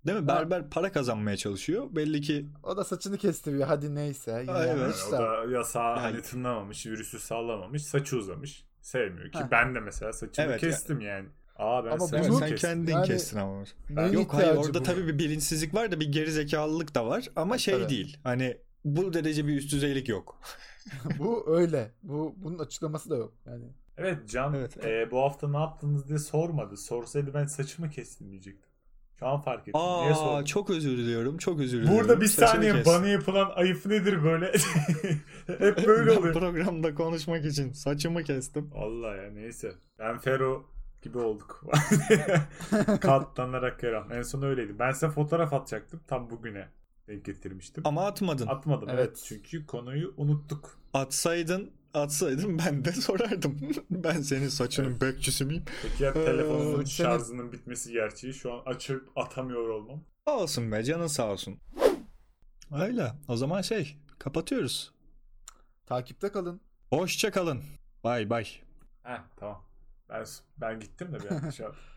Speaker 2: Değil mi? Berber para kazanmaya çalışıyor. Belli ki
Speaker 3: O da saçını kestiriyor. Hadi neyse. Yine
Speaker 2: Aa, evet.
Speaker 1: Yani o
Speaker 3: da.
Speaker 1: yasağı
Speaker 2: Yani-
Speaker 1: hani tınlamamış, virüsü sallamamış, saçı uzamış. Sevmiyor ki.
Speaker 3: Heh.
Speaker 1: Ben de mesela saçımı
Speaker 2: Evet,
Speaker 1: kestim yani. Aa ben
Speaker 3: Ama
Speaker 1: saçımı
Speaker 3: bunu-
Speaker 2: sen kendin
Speaker 3: Yani-
Speaker 2: kestin ama.
Speaker 3: Neyin
Speaker 2: Yok hayır orada
Speaker 3: bu?
Speaker 2: tabii bir bilinçsizlik var da bir gerizekalılık da var ama şey
Speaker 3: Tabii.
Speaker 2: değil. Hani bu derece bir üst düzeylik yok.
Speaker 3: bu öyle. Bu bunun açıklaması da yok. Yani
Speaker 1: Evet Can
Speaker 2: Evet.
Speaker 1: e, bu hafta ne yaptınız diye sormadı. Sorsaydı ben saçımı kestim diyecektim. Şu an fark ettim. Niye
Speaker 2: Aa
Speaker 1: sordun?
Speaker 2: çok özür diliyorum. Çok özür diliyorum.
Speaker 1: Burada bir
Speaker 2: Saçını
Speaker 1: saniye
Speaker 2: kes.
Speaker 1: bana yapılan ayıp nedir böyle? Hep böyle
Speaker 2: Ben
Speaker 1: oluyor.
Speaker 2: Programda konuşmak için saçımı kestim.
Speaker 1: Allah ya neyse. Ben Fero gibi olduk. Katlanarak yaram. En son öyleydi. Ben size fotoğraf atacaktım. Tam bugüne denk getirmiştim.
Speaker 2: Ama atmadın.
Speaker 1: Atmadım evet.
Speaker 3: Evet.
Speaker 1: Çünkü konuyu unuttuk.
Speaker 2: Atsaydın atsaydın ben de sorardım. ben senin saçının bekçisi miyim?
Speaker 1: Peki ya
Speaker 2: Ee,
Speaker 1: telefonumun
Speaker 3: senin-
Speaker 1: şarjının bitmesi gerçeği. Şu an açıp atamıyor olmam.
Speaker 2: Sağ olsun be canın sağ olsun. Öyle. O zaman şey kapatıyoruz.
Speaker 3: takipte kalın.
Speaker 2: Hoşça kalın. Bay bay.
Speaker 1: Heh tamam. Ben ben gittim de bir an